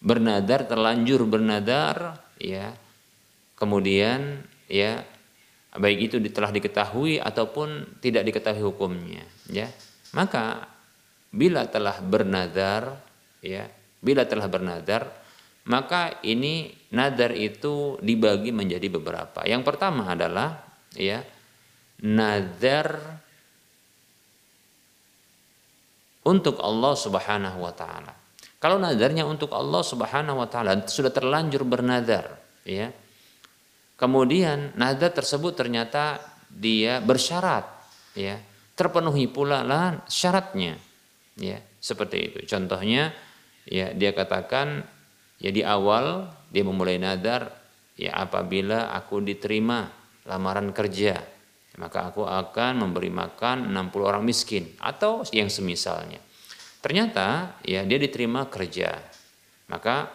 Bernadar terlanjur bernadar ya. Kemudian ya baik itu telah diketahui ataupun tidak diketahui hukumnya ya. Maka bila telah bernadar ya, bila telah bernadar maka ini nadar itu dibagi menjadi beberapa. Yang pertama adalah ya nadar untuk Allah Subhanahu wa taala. Kalau nadarnya untuk Allah Subhanahu wa taala sudah terlanjur bernadar, ya. Kemudian nadar tersebut ternyata dia bersyarat, ya. Terpenuhi pula lah syaratnya. Ya, seperti itu. Contohnya ya dia katakan ya di awal dia memulai nadar ya apabila aku diterima lamaran kerja maka aku akan memberi makan 60 orang miskin atau yang semisalnya. Ternyata ya dia diterima kerja. Maka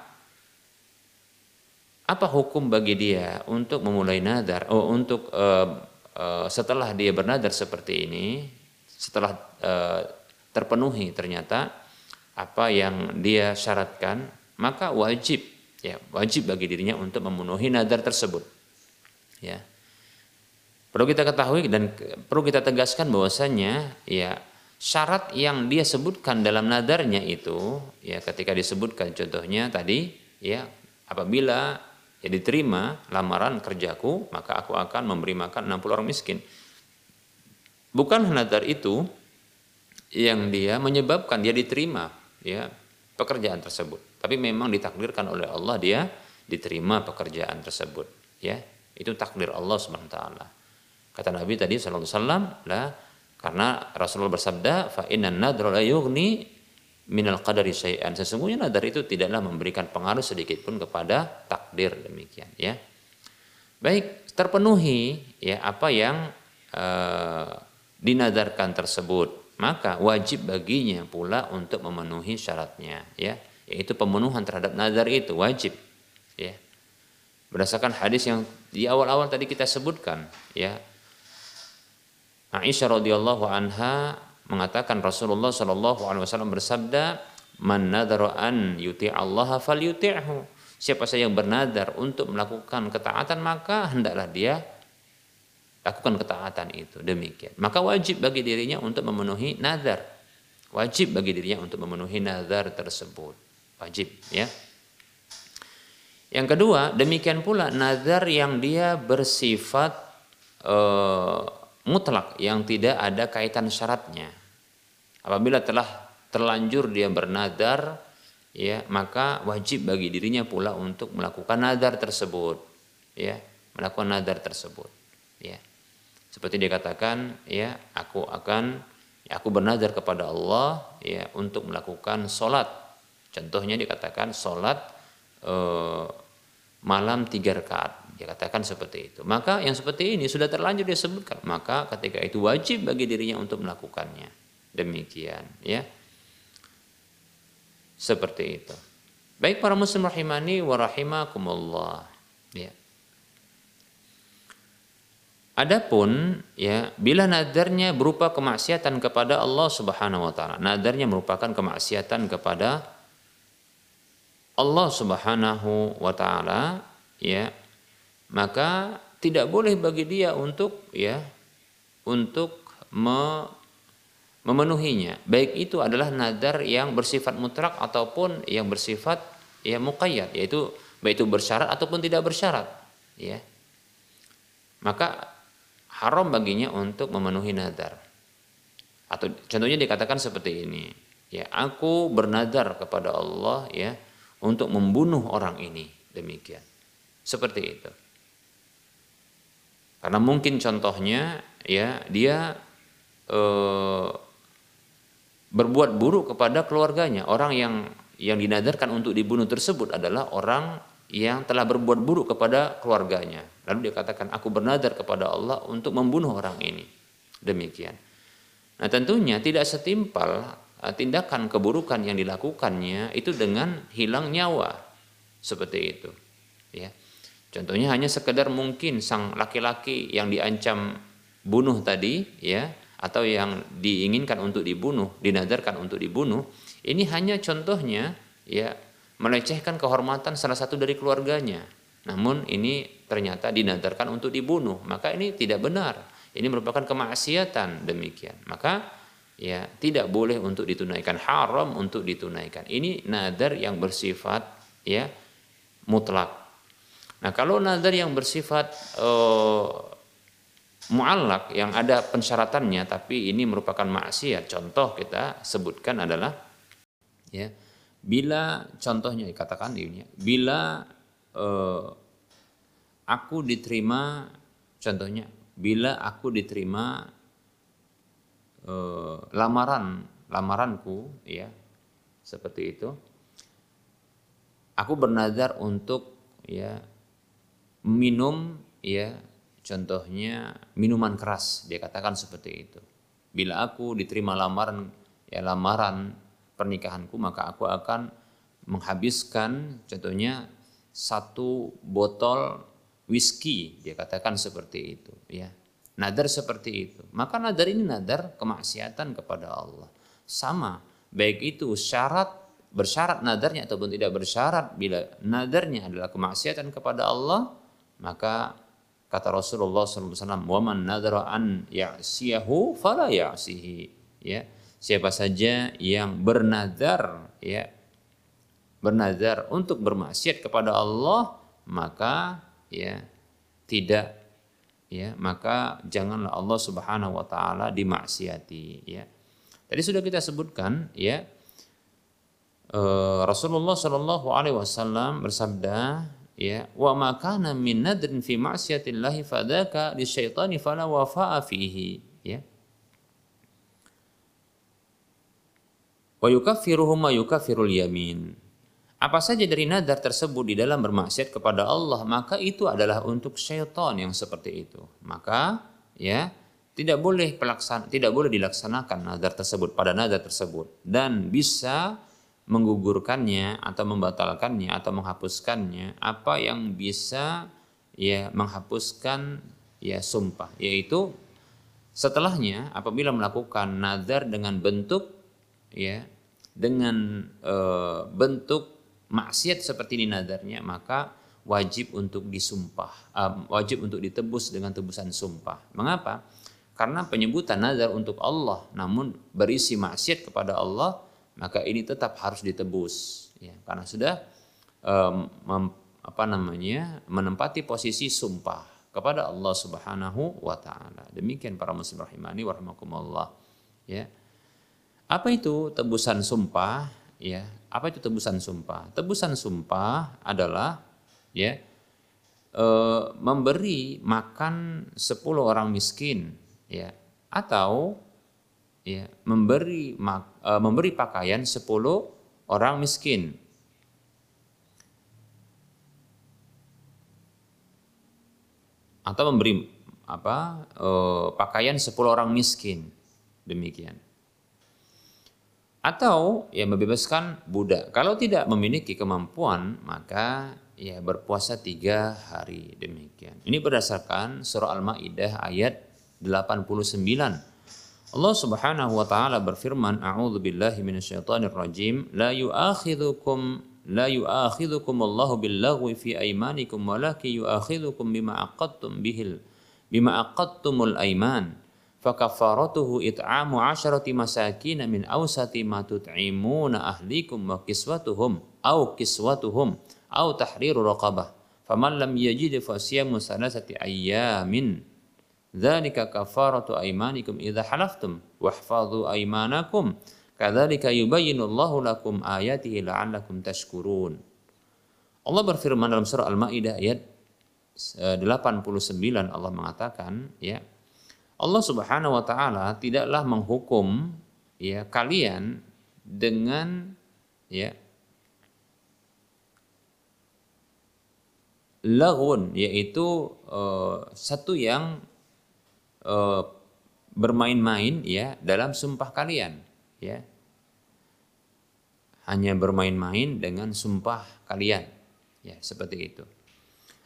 apa hukum bagi dia untuk memulai nadar? Oh, untuk uh, uh, setelah dia bernadar seperti ini, setelah uh, terpenuhi ternyata apa yang dia syaratkan, maka wajib ya wajib bagi dirinya untuk memenuhi nadar tersebut. Ya. Perlu kita ketahui dan perlu kita tegaskan bahwasanya ya syarat yang dia sebutkan dalam nadarnya itu ya ketika disebutkan contohnya tadi ya apabila ya diterima lamaran kerjaku maka aku akan memberi makan 60 orang miskin. Bukan nadar itu yang dia menyebabkan dia diterima ya pekerjaan tersebut. Tapi memang ditakdirkan oleh Allah dia diterima pekerjaan tersebut ya. Itu takdir Allah Subhanahu wa taala. Kata Nabi tadi sallallahu alaihi wasallam, karena Rasulullah bersabda, fa innan nadra la yughni minal qadari syai'an. Sesungguhnya nadar itu tidaklah memberikan pengaruh sedikit pun kepada takdir demikian ya. Baik, terpenuhi ya apa yang uh, dinadarkan tersebut, maka wajib baginya pula untuk memenuhi syaratnya ya, yaitu pemenuhan terhadap nadar itu wajib ya. Berdasarkan hadis yang di awal-awal tadi kita sebutkan ya, Aisyah radhiyallahu anha mengatakan Rasulullah shallallahu alaihi wasallam bersabda, "Man nadhara an yuti Allah falyuti'hu." siapa saja yang bernadar untuk melakukan ketaatan maka hendaklah dia lakukan ketaatan itu. Demikian. Maka wajib bagi dirinya untuk memenuhi nazar wajib bagi dirinya untuk memenuhi nazar tersebut. Wajib ya. Yang kedua demikian pula nazar yang dia bersifat uh, mutlak yang tidak ada kaitan syaratnya apabila telah terlanjur dia bernadar ya maka wajib bagi dirinya pula untuk melakukan nazar tersebut ya melakukan nazar tersebut ya seperti dia katakan, ya, aku akan ya, aku bernazar kepada Allah ya untuk melakukan solat. Contohnya dikatakan solat eh, malam tiga rakaat. Dia katakan seperti itu. Maka yang seperti ini sudah terlanjur dia sebutkan. Maka ketika itu wajib bagi dirinya untuk melakukannya. Demikian, ya. Seperti itu. Baik para muslim rahimani wa rahimakumullah. Ya. Adapun ya bila nadarnya berupa kemaksiatan kepada Allah Subhanahu wa taala, nadarnya merupakan kemaksiatan kepada Allah Subhanahu wa taala ya maka tidak boleh bagi dia untuk ya untuk me, memenuhinya baik itu adalah nadar yang bersifat mutlak ataupun yang bersifat ya muqayyad yaitu baik itu bersyarat ataupun tidak bersyarat ya maka haram baginya untuk memenuhi nadar. Atau contohnya dikatakan seperti ini, ya aku bernadar kepada Allah ya untuk membunuh orang ini demikian. Seperti itu. Karena mungkin contohnya ya dia eh, berbuat buruk kepada keluarganya. Orang yang yang dinadarkan untuk dibunuh tersebut adalah orang yang telah berbuat buruk kepada keluarganya. Lalu dia katakan, aku bernadar kepada Allah untuk membunuh orang ini. Demikian. Nah tentunya tidak setimpal eh, tindakan keburukan yang dilakukannya itu dengan hilang nyawa. Seperti itu. Ya. Contohnya hanya sekedar mungkin sang laki-laki yang diancam bunuh tadi, ya, atau yang diinginkan untuk dibunuh, dinadarkan untuk dibunuh, ini hanya contohnya, ya, melecehkan kehormatan salah satu dari keluarganya. Namun ini ternyata dinadarkan untuk dibunuh, maka ini tidak benar. Ini merupakan kemaksiatan demikian. Maka ya tidak boleh untuk ditunaikan, haram untuk ditunaikan. Ini nadar yang bersifat ya mutlak. Nah, kalau nadar yang bersifat uh, muallak yang ada pensyaratannya tapi ini merupakan maksiat. Contoh kita sebutkan adalah ya Bila contohnya katakan ini, bila eh, aku diterima, contohnya, bila aku diterima eh, lamaran, lamaranku, ya, seperti itu, aku bernazar untuk ya minum, ya, contohnya minuman keras, dia katakan seperti itu. Bila aku diterima lamaran, ya lamaran pernikahanku maka aku akan menghabiskan contohnya satu botol whisky dia katakan seperti itu ya. Nadar seperti itu. Maka nadar ini nadar kemaksiatan kepada Allah. Sama baik itu syarat bersyarat nadarnya ataupun tidak bersyarat bila nadarnya adalah kemaksiatan kepada Allah maka kata Rasulullah SAW waman nadara an ya'siyahu fala ya'sihi. Ya siapa saja yang bernazar ya bernazar untuk bermaksiat kepada Allah maka ya tidak ya maka janganlah Allah Subhanahu wa taala dimaksiati ya. Tadi sudah kita sebutkan ya eh, Rasulullah Shallallahu alaihi wasallam bersabda ya wa ma kana min nadrin fi ma'siyatillahi fadaka lisyaitani fala wafa'a fihi ya wa yukaffiruhum ma yukaffirul yamin. Apa saja dari nadar tersebut di dalam bermaksiat kepada Allah, maka itu adalah untuk syaitan yang seperti itu. Maka ya tidak boleh pelaksan tidak boleh dilaksanakan nadar tersebut pada nadar tersebut dan bisa menggugurkannya atau membatalkannya atau menghapuskannya apa yang bisa ya menghapuskan ya sumpah yaitu setelahnya apabila melakukan nadar dengan bentuk ya dengan e, bentuk maksiat seperti ini nadarnya, maka wajib untuk disumpah, uh, wajib untuk ditebus dengan tebusan sumpah. Mengapa? Karena penyebutan nazar untuk Allah namun berisi maksiat kepada Allah, maka ini tetap harus ditebus ya, karena sudah um, mem, apa namanya? menempati posisi sumpah kepada Allah Subhanahu wa taala. Demikian para muslim rahimani warahmatullah ya. Apa itu tebusan sumpah? Ya, apa itu tebusan sumpah? Tebusan sumpah adalah ya e, memberi makan 10 orang miskin ya atau ya memberi e, memberi pakaian 10 orang miskin atau memberi apa e, pakaian 10 orang miskin demikian atau ya membebaskan budak. Kalau tidak memiliki kemampuan, maka ya berpuasa tiga hari demikian. Ini berdasarkan surah Al-Maidah ayat 89. Allah Subhanahu wa taala berfirman, "A'udzu billahi minasyaitonir rajim, la yu'akhidhukum la yu'akhidhukum Allahu billaghwi fi aymanikum walakin yu'akhidhukum bima aqadtum bihil bima aqadtumul aiman." fakafaratuhu it'amu asharati masakin min awsati ma tut'imuna ahlikum wa kiswatuhum au kiswatuhum au tahriru raqabah. Faman lam yajid fa siyamu salasati dzalika kafaratu aymanikum idza halaftum wahfadhu aymanakum. Kadzalika yubayyinu Allahu lakum ayatihi la'allakum tashkurun. Allah berfirman dalam surah Al-Maidah ayat 89 Allah mengatakan ya Allah Subhanahu wa taala tidaklah menghukum ya kalian dengan ya lagun yaitu uh, satu yang uh, bermain-main ya dalam sumpah kalian ya hanya bermain-main dengan sumpah kalian ya seperti itu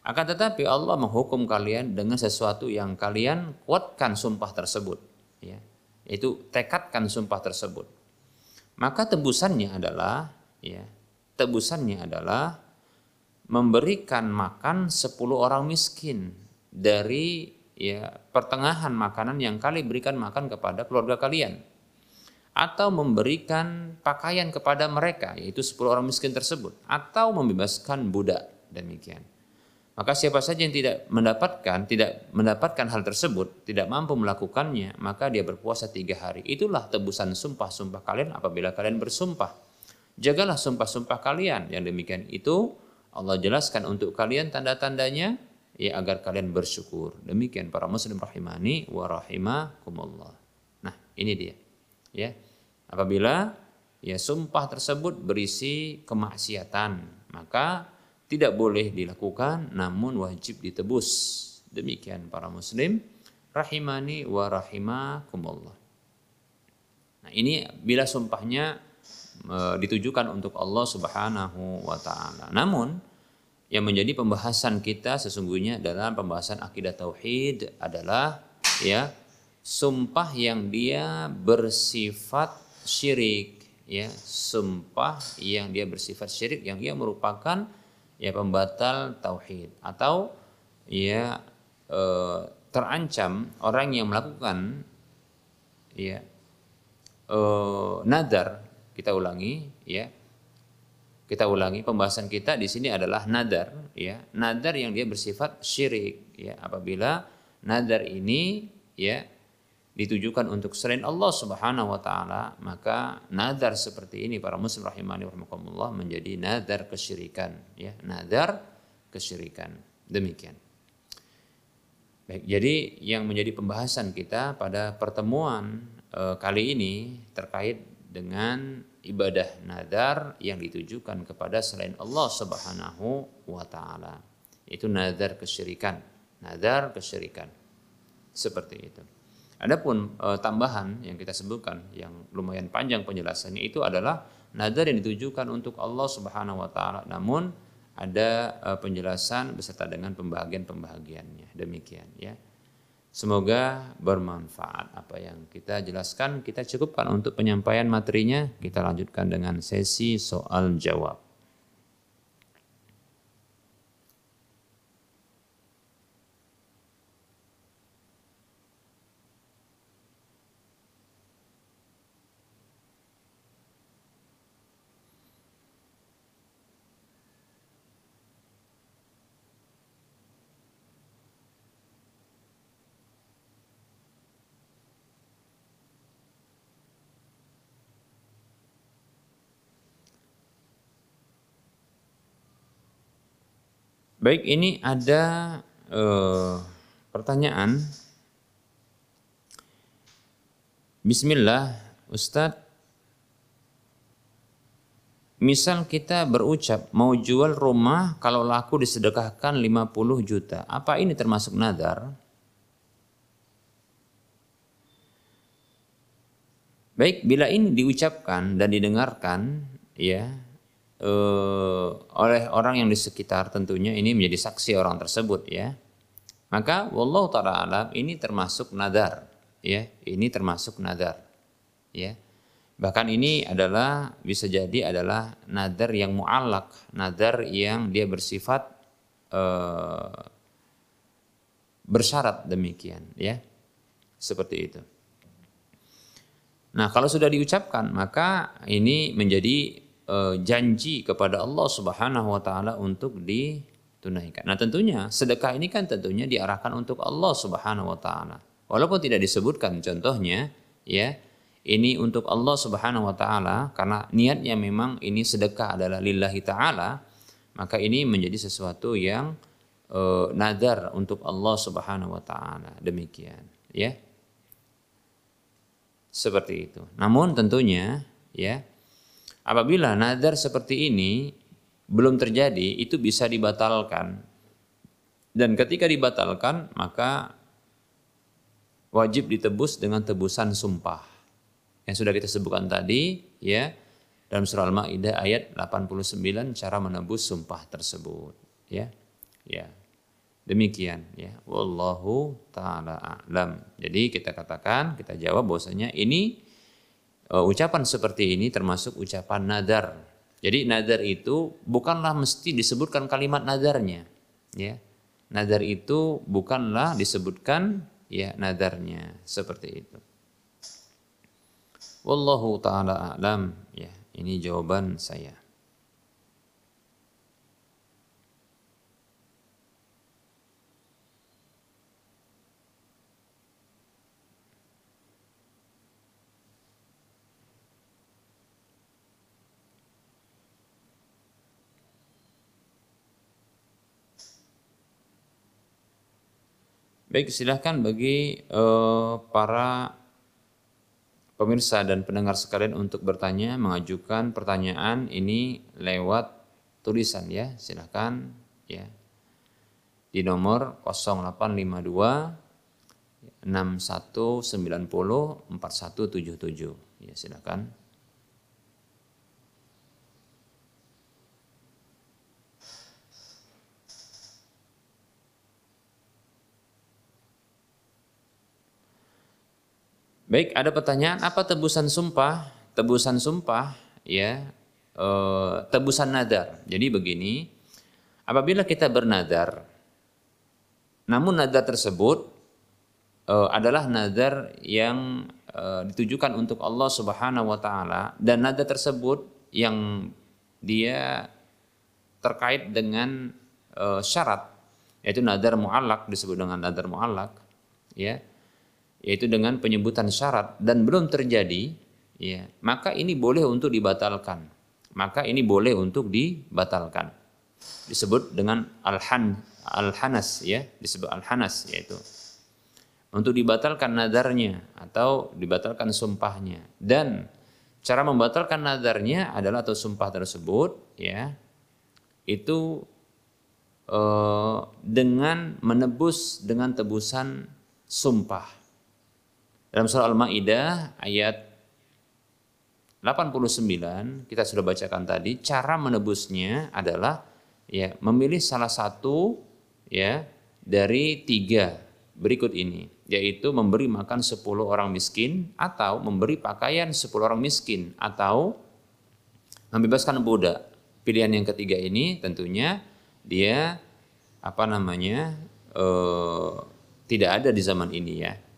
akan tetapi Allah menghukum kalian dengan sesuatu yang kalian kuatkan sumpah tersebut. Ya, itu tekadkan sumpah tersebut. Maka tebusannya adalah, ya, tebusannya adalah memberikan makan 10 orang miskin dari ya pertengahan makanan yang kalian berikan makan kepada keluarga kalian atau memberikan pakaian kepada mereka yaitu 10 orang miskin tersebut atau membebaskan budak demikian maka siapa saja yang tidak mendapatkan, tidak mendapatkan hal tersebut, tidak mampu melakukannya, maka dia berpuasa tiga hari. Itulah tebusan sumpah-sumpah kalian apabila kalian bersumpah. Jagalah sumpah-sumpah kalian. Yang demikian itu Allah jelaskan untuk kalian tanda-tandanya ya agar kalian bersyukur. Demikian para muslim rahimani wa rahimakumullah. Nah, ini dia. Ya. Apabila ya sumpah tersebut berisi kemaksiatan, maka tidak boleh dilakukan namun wajib ditebus. Demikian para muslim rahimani wa rahimakumullah. Nah, ini bila sumpahnya e, ditujukan untuk Allah Subhanahu wa taala. Namun yang menjadi pembahasan kita sesungguhnya dalam pembahasan akidah tauhid adalah ya sumpah yang dia bersifat syirik ya. Sumpah yang dia bersifat syirik yang ia merupakan ya pembatal tauhid atau ya e, terancam orang yang melakukan ya e, nadar. Kita ulangi ya kita ulangi pembahasan kita di sini adalah nadar ya nadar yang dia bersifat syirik ya apabila nadar ini ya ditujukan untuk selain Allah Subhanahu wa taala, maka nadar seperti ini para muslim rahimani rahimakumullah menjadi nadar kesyirikan, ya, nadar kesyirikan. Demikian. Baik, jadi yang menjadi pembahasan kita pada pertemuan e, kali ini terkait dengan ibadah nadar yang ditujukan kepada selain Allah Subhanahu wa taala. Itu nadar kesyirikan, nadar kesyirikan. Seperti itu. Adapun e, tambahan yang kita sebutkan yang lumayan panjang penjelasannya itu adalah nadar yang ditujukan untuk Allah Subhanahu wa taala namun ada e, penjelasan beserta dengan pembagian-pembagiannya. Demikian ya. Semoga bermanfaat apa yang kita jelaskan. Kita cukupkan untuk penyampaian materinya. Kita lanjutkan dengan sesi soal jawab. Baik, ini ada uh, pertanyaan. Bismillah, Ustadz. Misal kita berucap mau jual rumah kalau laku disedekahkan 50 juta. Apa ini termasuk nadar? Baik, bila ini diucapkan dan didengarkan ya eh, oleh orang yang di sekitar tentunya ini menjadi saksi orang tersebut ya. Maka wallahu taala alam ini termasuk nadar ya, ini termasuk nadar ya. Bahkan ini adalah bisa jadi adalah nadar yang mu'allak, nadar yang dia bersifat eh, bersyarat demikian ya. Seperti itu. Nah, kalau sudah diucapkan, maka ini menjadi janji kepada Allah Subhanahu wa taala untuk ditunaikan. Nah, tentunya sedekah ini kan tentunya diarahkan untuk Allah Subhanahu wa taala. Walaupun tidak disebutkan contohnya, ya, ini untuk Allah Subhanahu wa taala karena niatnya memang ini sedekah adalah lillahi taala, maka ini menjadi sesuatu yang e, nadar untuk Allah Subhanahu wa taala. Demikian, ya. Seperti itu. Namun tentunya ya apabila nadar seperti ini belum terjadi itu bisa dibatalkan. Dan ketika dibatalkan maka wajib ditebus dengan tebusan sumpah. Yang sudah kita sebutkan tadi ya dalam surah Al-Maidah ayat 89 cara menebus sumpah tersebut ya. Ya. Demikian ya. Wallahu taala a'lam. Jadi kita katakan, kita jawab bahwasanya ini uh, ucapan seperti ini termasuk ucapan nadar. Jadi nadar itu bukanlah mesti disebutkan kalimat nadarnya, ya. Nadar itu bukanlah disebutkan ya nadarnya seperti itu. Wallahu taala a'lam ya. Ini jawaban saya. Baik, silahkan bagi uh, para pemirsa dan pendengar sekalian untuk bertanya, mengajukan pertanyaan ini lewat tulisan ya, silahkan ya. Di nomor 0852 6190 4177 ya silakan. Baik, ada pertanyaan apa tebusan sumpah? Tebusan sumpah ya e, tebusan nadar. Jadi begini, apabila kita bernadar namun nadar tersebut e, adalah nadar yang e, ditujukan untuk Allah Subhanahu wa taala dan nadar tersebut yang dia terkait dengan e, syarat yaitu nadar muallak disebut dengan nadar muallak ya yaitu dengan penyebutan syarat dan belum terjadi ya maka ini boleh untuk dibatalkan. Maka ini boleh untuk dibatalkan. Disebut dengan alhan alhanas ya disebut alhanas yaitu untuk dibatalkan nadarnya atau dibatalkan sumpahnya. Dan cara membatalkan nadarnya adalah atau sumpah tersebut ya itu eh, dengan menebus dengan tebusan sumpah dalam surah Al-Maidah ayat 89 kita sudah bacakan tadi cara menebusnya adalah ya memilih salah satu ya dari tiga berikut ini yaitu memberi makan 10 orang miskin atau memberi pakaian 10 orang miskin atau membebaskan budak. Pilihan yang ketiga ini tentunya dia apa namanya eh, tidak ada di zaman ini ya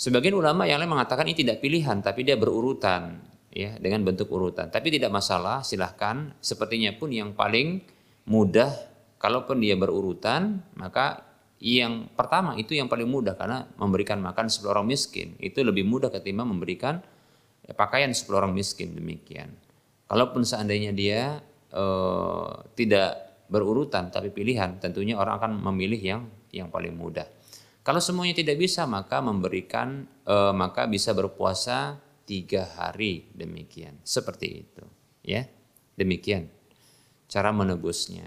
Sebagian ulama yang lain mengatakan ini tidak pilihan, tapi dia berurutan, ya dengan bentuk urutan. Tapi tidak masalah, silahkan. Sepertinya pun yang paling mudah, kalaupun dia berurutan, maka yang pertama itu yang paling mudah karena memberikan makan 10 orang miskin itu lebih mudah ketimbang memberikan ya, pakaian 10 orang miskin demikian. Kalaupun seandainya dia eh, tidak berurutan tapi pilihan tentunya orang akan memilih yang yang paling mudah. Kalau semuanya tidak bisa maka memberikan e, maka bisa berpuasa tiga hari demikian seperti itu ya demikian cara menebusnya.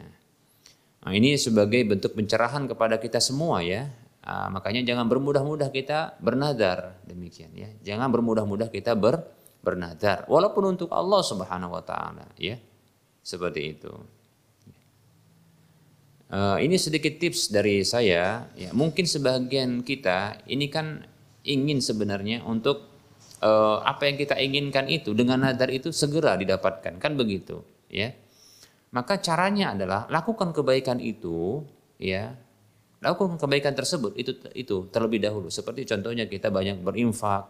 Nah, ini sebagai bentuk pencerahan kepada kita semua ya. Nah, makanya jangan bermudah-mudah kita bernadar demikian ya. Jangan bermudah-mudah kita ber bernadar walaupun untuk Allah Subhanahu wa taala ya. Seperti itu. Uh, ini sedikit tips dari saya. Ya, mungkin sebagian kita ini kan ingin sebenarnya untuk uh, apa yang kita inginkan itu dengan nadar itu segera didapatkan, kan begitu, ya. Maka caranya adalah lakukan kebaikan itu, ya. Lakukan kebaikan tersebut itu itu terlebih dahulu. Seperti contohnya kita banyak berinfak.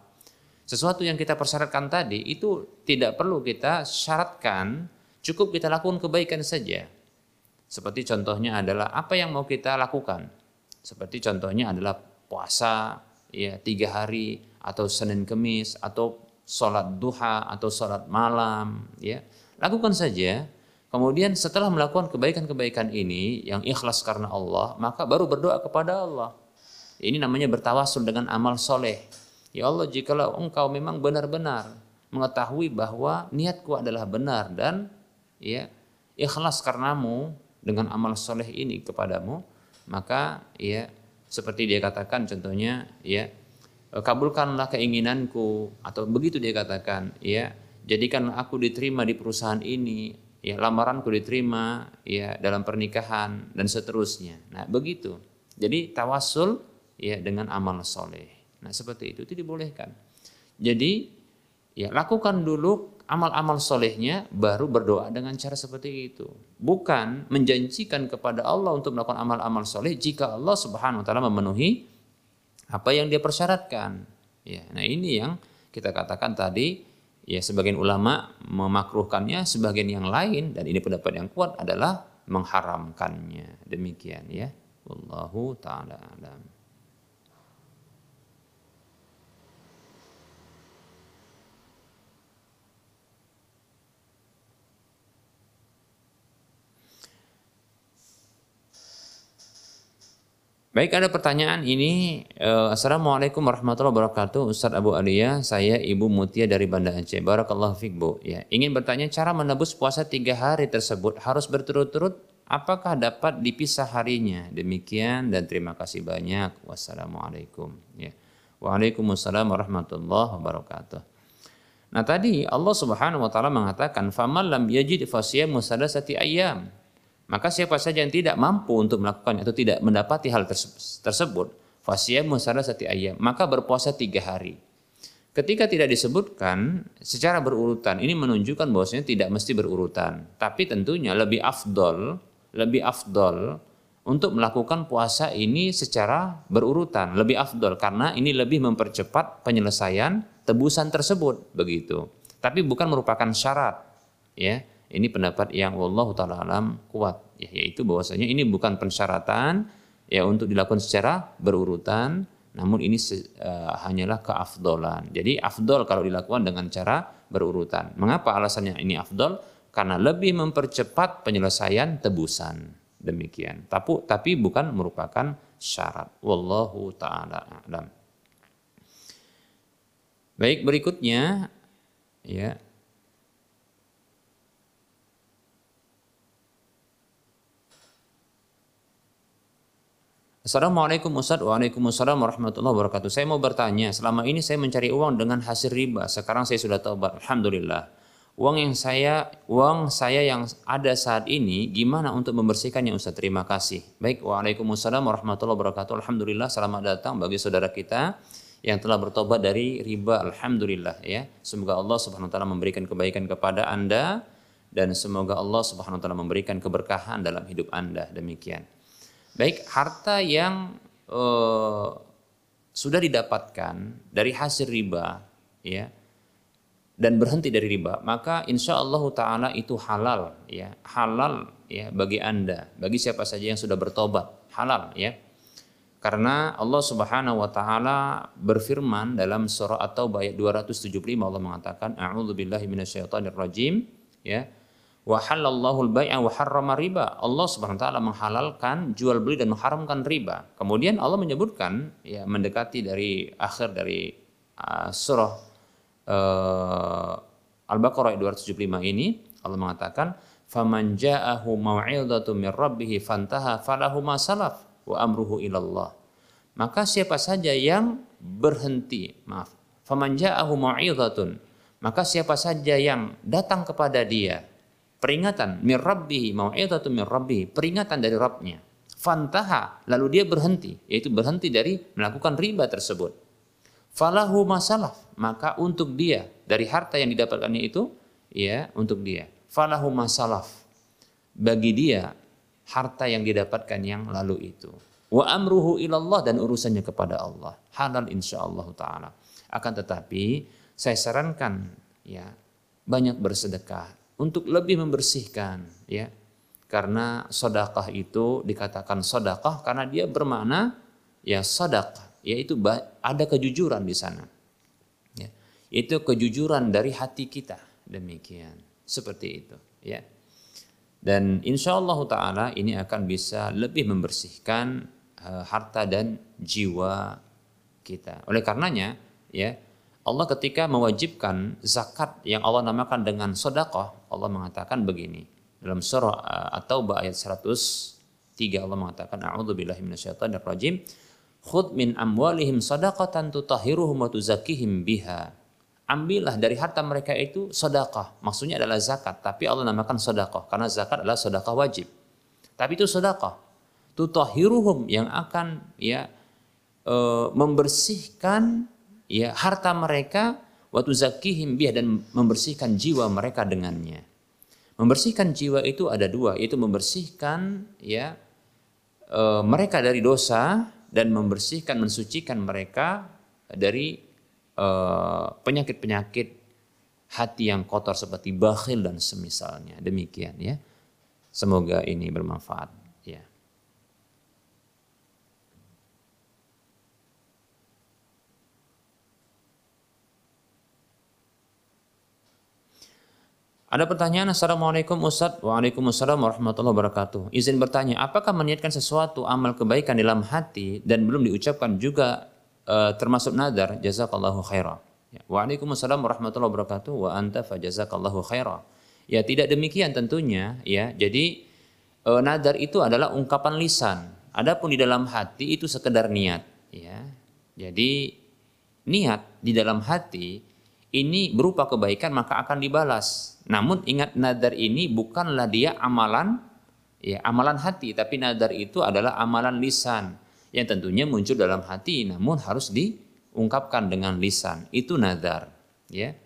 Sesuatu yang kita persyaratkan tadi itu tidak perlu kita syaratkan, cukup kita lakukan kebaikan saja seperti contohnya adalah apa yang mau kita lakukan. Seperti contohnya adalah puasa ya tiga hari atau Senin Kemis atau sholat duha atau sholat malam ya. Lakukan saja. Kemudian setelah melakukan kebaikan-kebaikan ini yang ikhlas karena Allah maka baru berdoa kepada Allah. Ini namanya bertawasul dengan amal soleh. Ya Allah jikalau engkau memang benar-benar mengetahui bahwa niatku adalah benar dan ya ikhlas karenamu dengan amal soleh ini kepadamu maka ya seperti dia katakan contohnya ya kabulkanlah keinginanku atau begitu dia katakan ya jadikan aku diterima di perusahaan ini ya lamaranku diterima ya dalam pernikahan dan seterusnya. Nah begitu. Jadi tawasul ya dengan amal soleh. Nah seperti itu itu dibolehkan. Jadi ya lakukan dulu amal-amal solehnya baru berdoa dengan cara seperti itu. Bukan menjanjikan kepada Allah untuk melakukan amal-amal soleh jika Allah subhanahu wa ta'ala memenuhi apa yang dia persyaratkan. Ya, nah ini yang kita katakan tadi, ya sebagian ulama memakruhkannya, sebagian yang lain, dan ini pendapat yang kuat adalah mengharamkannya. Demikian ya. Wallahu ta'ala alam. Baik, ada pertanyaan ini. Uh, Assalamualaikum warahmatullahi wabarakatuh. Ustadz Abu Alia, saya Ibu Mutia dari Banda Aceh. Barakallahu fiqh, Bu. Ya, ingin bertanya cara menebus puasa tiga hari tersebut harus berturut-turut? Apakah dapat dipisah harinya? Demikian dan terima kasih banyak. Wassalamualaikum. Ya. Waalaikumsalam warahmatullahi wabarakatuh. Nah tadi Allah Subhanahu wa taala mengatakan faman lam yajid fasiyamu salasati ayyam maka siapa saja yang tidak mampu untuk melakukannya atau tidak mendapati hal tersebut, fasiyamu sati ayam, maka berpuasa tiga hari. Ketika tidak disebutkan secara berurutan, ini menunjukkan bahwasanya tidak mesti berurutan. Tapi tentunya lebih afdol, lebih afdol untuk melakukan puasa ini secara berurutan, lebih afdol karena ini lebih mempercepat penyelesaian tebusan tersebut begitu. Tapi bukan merupakan syarat, ya ini pendapat yang Allah taala alam kuat ya, yaitu bahwasanya ini bukan persyaratan ya untuk dilakukan secara berurutan namun ini uh, hanyalah keafdolan. Jadi afdol kalau dilakukan dengan cara berurutan. Mengapa alasannya ini afdol? Karena lebih mempercepat penyelesaian tebusan. Demikian. Tapi tapi bukan merupakan syarat. Wallahu taala alam. Baik berikutnya ya Assalamualaikum Ustaz, Waalaikumsalam warahmatullahi wabarakatuh. Saya mau bertanya, selama ini saya mencari uang dengan hasil riba. Sekarang saya sudah taubat, alhamdulillah. Uang yang saya uang saya yang ada saat ini gimana untuk membersihkannya Ustaz? Terima kasih. Baik, Waalaikumsalam warahmatullahi wabarakatuh. Alhamdulillah, selamat datang bagi saudara kita yang telah bertobat dari riba. Alhamdulillah ya. Semoga Allah Subhanahu wa taala memberikan kebaikan kepada Anda dan semoga Allah Subhanahu wa taala memberikan keberkahan dalam hidup Anda. Demikian. Baik harta yang uh, sudah didapatkan dari hasil riba, ya, dan berhenti dari riba, maka insya Allah Taala itu halal, ya, halal ya bagi anda, bagi siapa saja yang sudah bertobat, halal, ya. Karena Allah Subhanahu wa taala berfirman dalam surah At-Taubah ayat 275 Allah mengatakan a'udzubillahi minasyaitonirrajim ya Wa halallahu al-bai'a wa harrama riba. Allah Subhanahu wa taala menghalalkan jual beli dan mengharamkan riba. Kemudian Allah menyebutkan ya mendekati dari akhir dari uh, surah uh, Al-Baqarah 275 ini Allah mengatakan faman ja'ahu mau'izatu min rabbih fantaha falahu ma salaf wa amruhu ilallah. Maka siapa saja yang berhenti, maaf, faman ja'ahu mau'izatun, maka siapa saja yang datang kepada dia peringatan min rabbihi mau'izatu min rabbihi peringatan dari Rabbnya. Fantaha lalu dia berhenti yaitu berhenti dari melakukan riba tersebut. Falahu masalah maka untuk dia dari harta yang didapatkannya itu ya untuk dia. Falahu masalah bagi dia harta yang didapatkan yang lalu itu. Wa amruhu ilallah dan urusannya kepada Allah. Halal insyaallah taala. Akan tetapi saya sarankan ya banyak bersedekah untuk lebih membersihkan ya. Karena sodakah itu dikatakan sodakah karena dia bermakna ya sodakah yaitu ada kejujuran di sana ya. Itu kejujuran dari hati kita demikian seperti itu ya. Dan insya Allah taala ini akan bisa lebih membersihkan uh, harta dan jiwa kita. Oleh karenanya ya Allah ketika mewajibkan zakat yang Allah namakan dengan sodakoh, Allah mengatakan begini. Dalam surah uh, At-Taubah ayat 103 Allah mengatakan A'udzubillahi minasyaitonirrajim. Khud min amwalihim sadaqatan tutahhiruhum wa tuzakkihim biha. Ambillah dari harta mereka itu sedekah. Maksudnya adalah zakat, tapi Allah namakan sedekah karena zakat adalah sedekah wajib. Tapi itu sedekah. Tutahhiruhum yang akan ya e, membersihkan ya harta mereka waktu zakihim biah dan membersihkan jiwa mereka dengannya. Membersihkan jiwa itu ada dua, yaitu membersihkan ya e, mereka dari dosa dan membersihkan mensucikan mereka dari e, penyakit-penyakit hati yang kotor seperti bakhil dan semisalnya. Demikian ya. Semoga ini bermanfaat. Ada pertanyaan, Assalamualaikum Ustaz. Waalaikumsalam warahmatullahi wabarakatuh. Izin bertanya, apakah meniatkan sesuatu amal kebaikan dalam hati dan belum diucapkan juga uh, termasuk nadar? Jazakallahu khairah. Ya. Waalaikumsalam warahmatullahi wabarakatuh. Wa anta fa jazakallahu khairah. Ya tidak demikian tentunya ya. Jadi uh, nadar itu adalah ungkapan lisan. Adapun di dalam hati itu sekedar niat ya. Jadi niat di dalam hati ini berupa kebaikan maka akan dibalas namun ingat nadar ini bukanlah dia amalan ya amalan hati, tapi nadar itu adalah amalan lisan yang tentunya muncul dalam hati namun harus diungkapkan dengan lisan. Itu nadar, ya.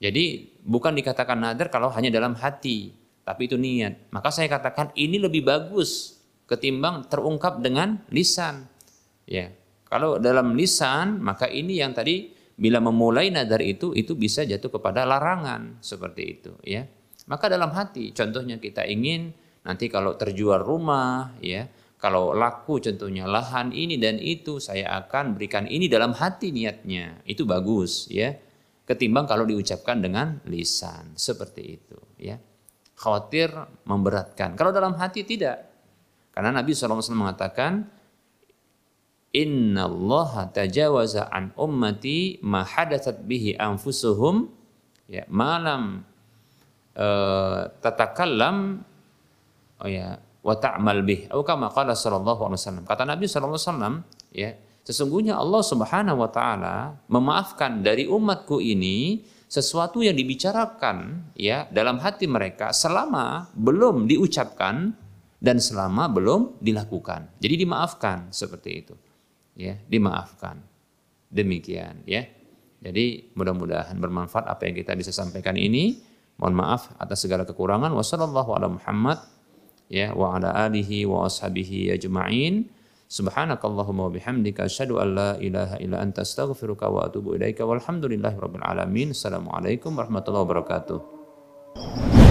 Jadi bukan dikatakan nadar kalau hanya dalam hati, tapi itu niat. Maka saya katakan ini lebih bagus ketimbang terungkap dengan lisan. Ya. Kalau dalam lisan maka ini yang tadi bila memulai nadar itu itu bisa jatuh kepada larangan seperti itu ya. Maka dalam hati contohnya kita ingin nanti kalau terjual rumah ya kalau laku contohnya lahan ini dan itu saya akan berikan ini dalam hati niatnya. Itu bagus ya ketimbang kalau diucapkan dengan lisan seperti itu ya. Khawatir memberatkan. Kalau dalam hati tidak. Karena Nabi SAW mengatakan Inna Allah tajawaza an ummati ma hadatsat bihi anfusuhum. Ya malam uh, tatakallam oh ya wa ta'mal bih. Atau kama qala sallallahu alaihi wasallam. Kata Nabi sallallahu alaihi wasallam ya sesungguhnya Allah Subhanahu wa taala memaafkan dari umatku ini sesuatu yang dibicarakan ya dalam hati mereka selama belum diucapkan dan selama belum dilakukan. Jadi dimaafkan seperti itu ya dimaafkan. Demikian ya. Jadi mudah-mudahan bermanfaat apa yang kita bisa sampaikan ini. Mohon maaf atas segala kekurangan. Wassalamualaikum ala Muhammad ya wa ala alihi wa ashabihi ajma'in. Subhanakallahumma wa bihamdika asyhadu an la ilaha illa anta astaghfiruka wa atubu ilaika walhamdulillahi rabbil alamin. Assalamualaikum warahmatullahi wabarakatuh.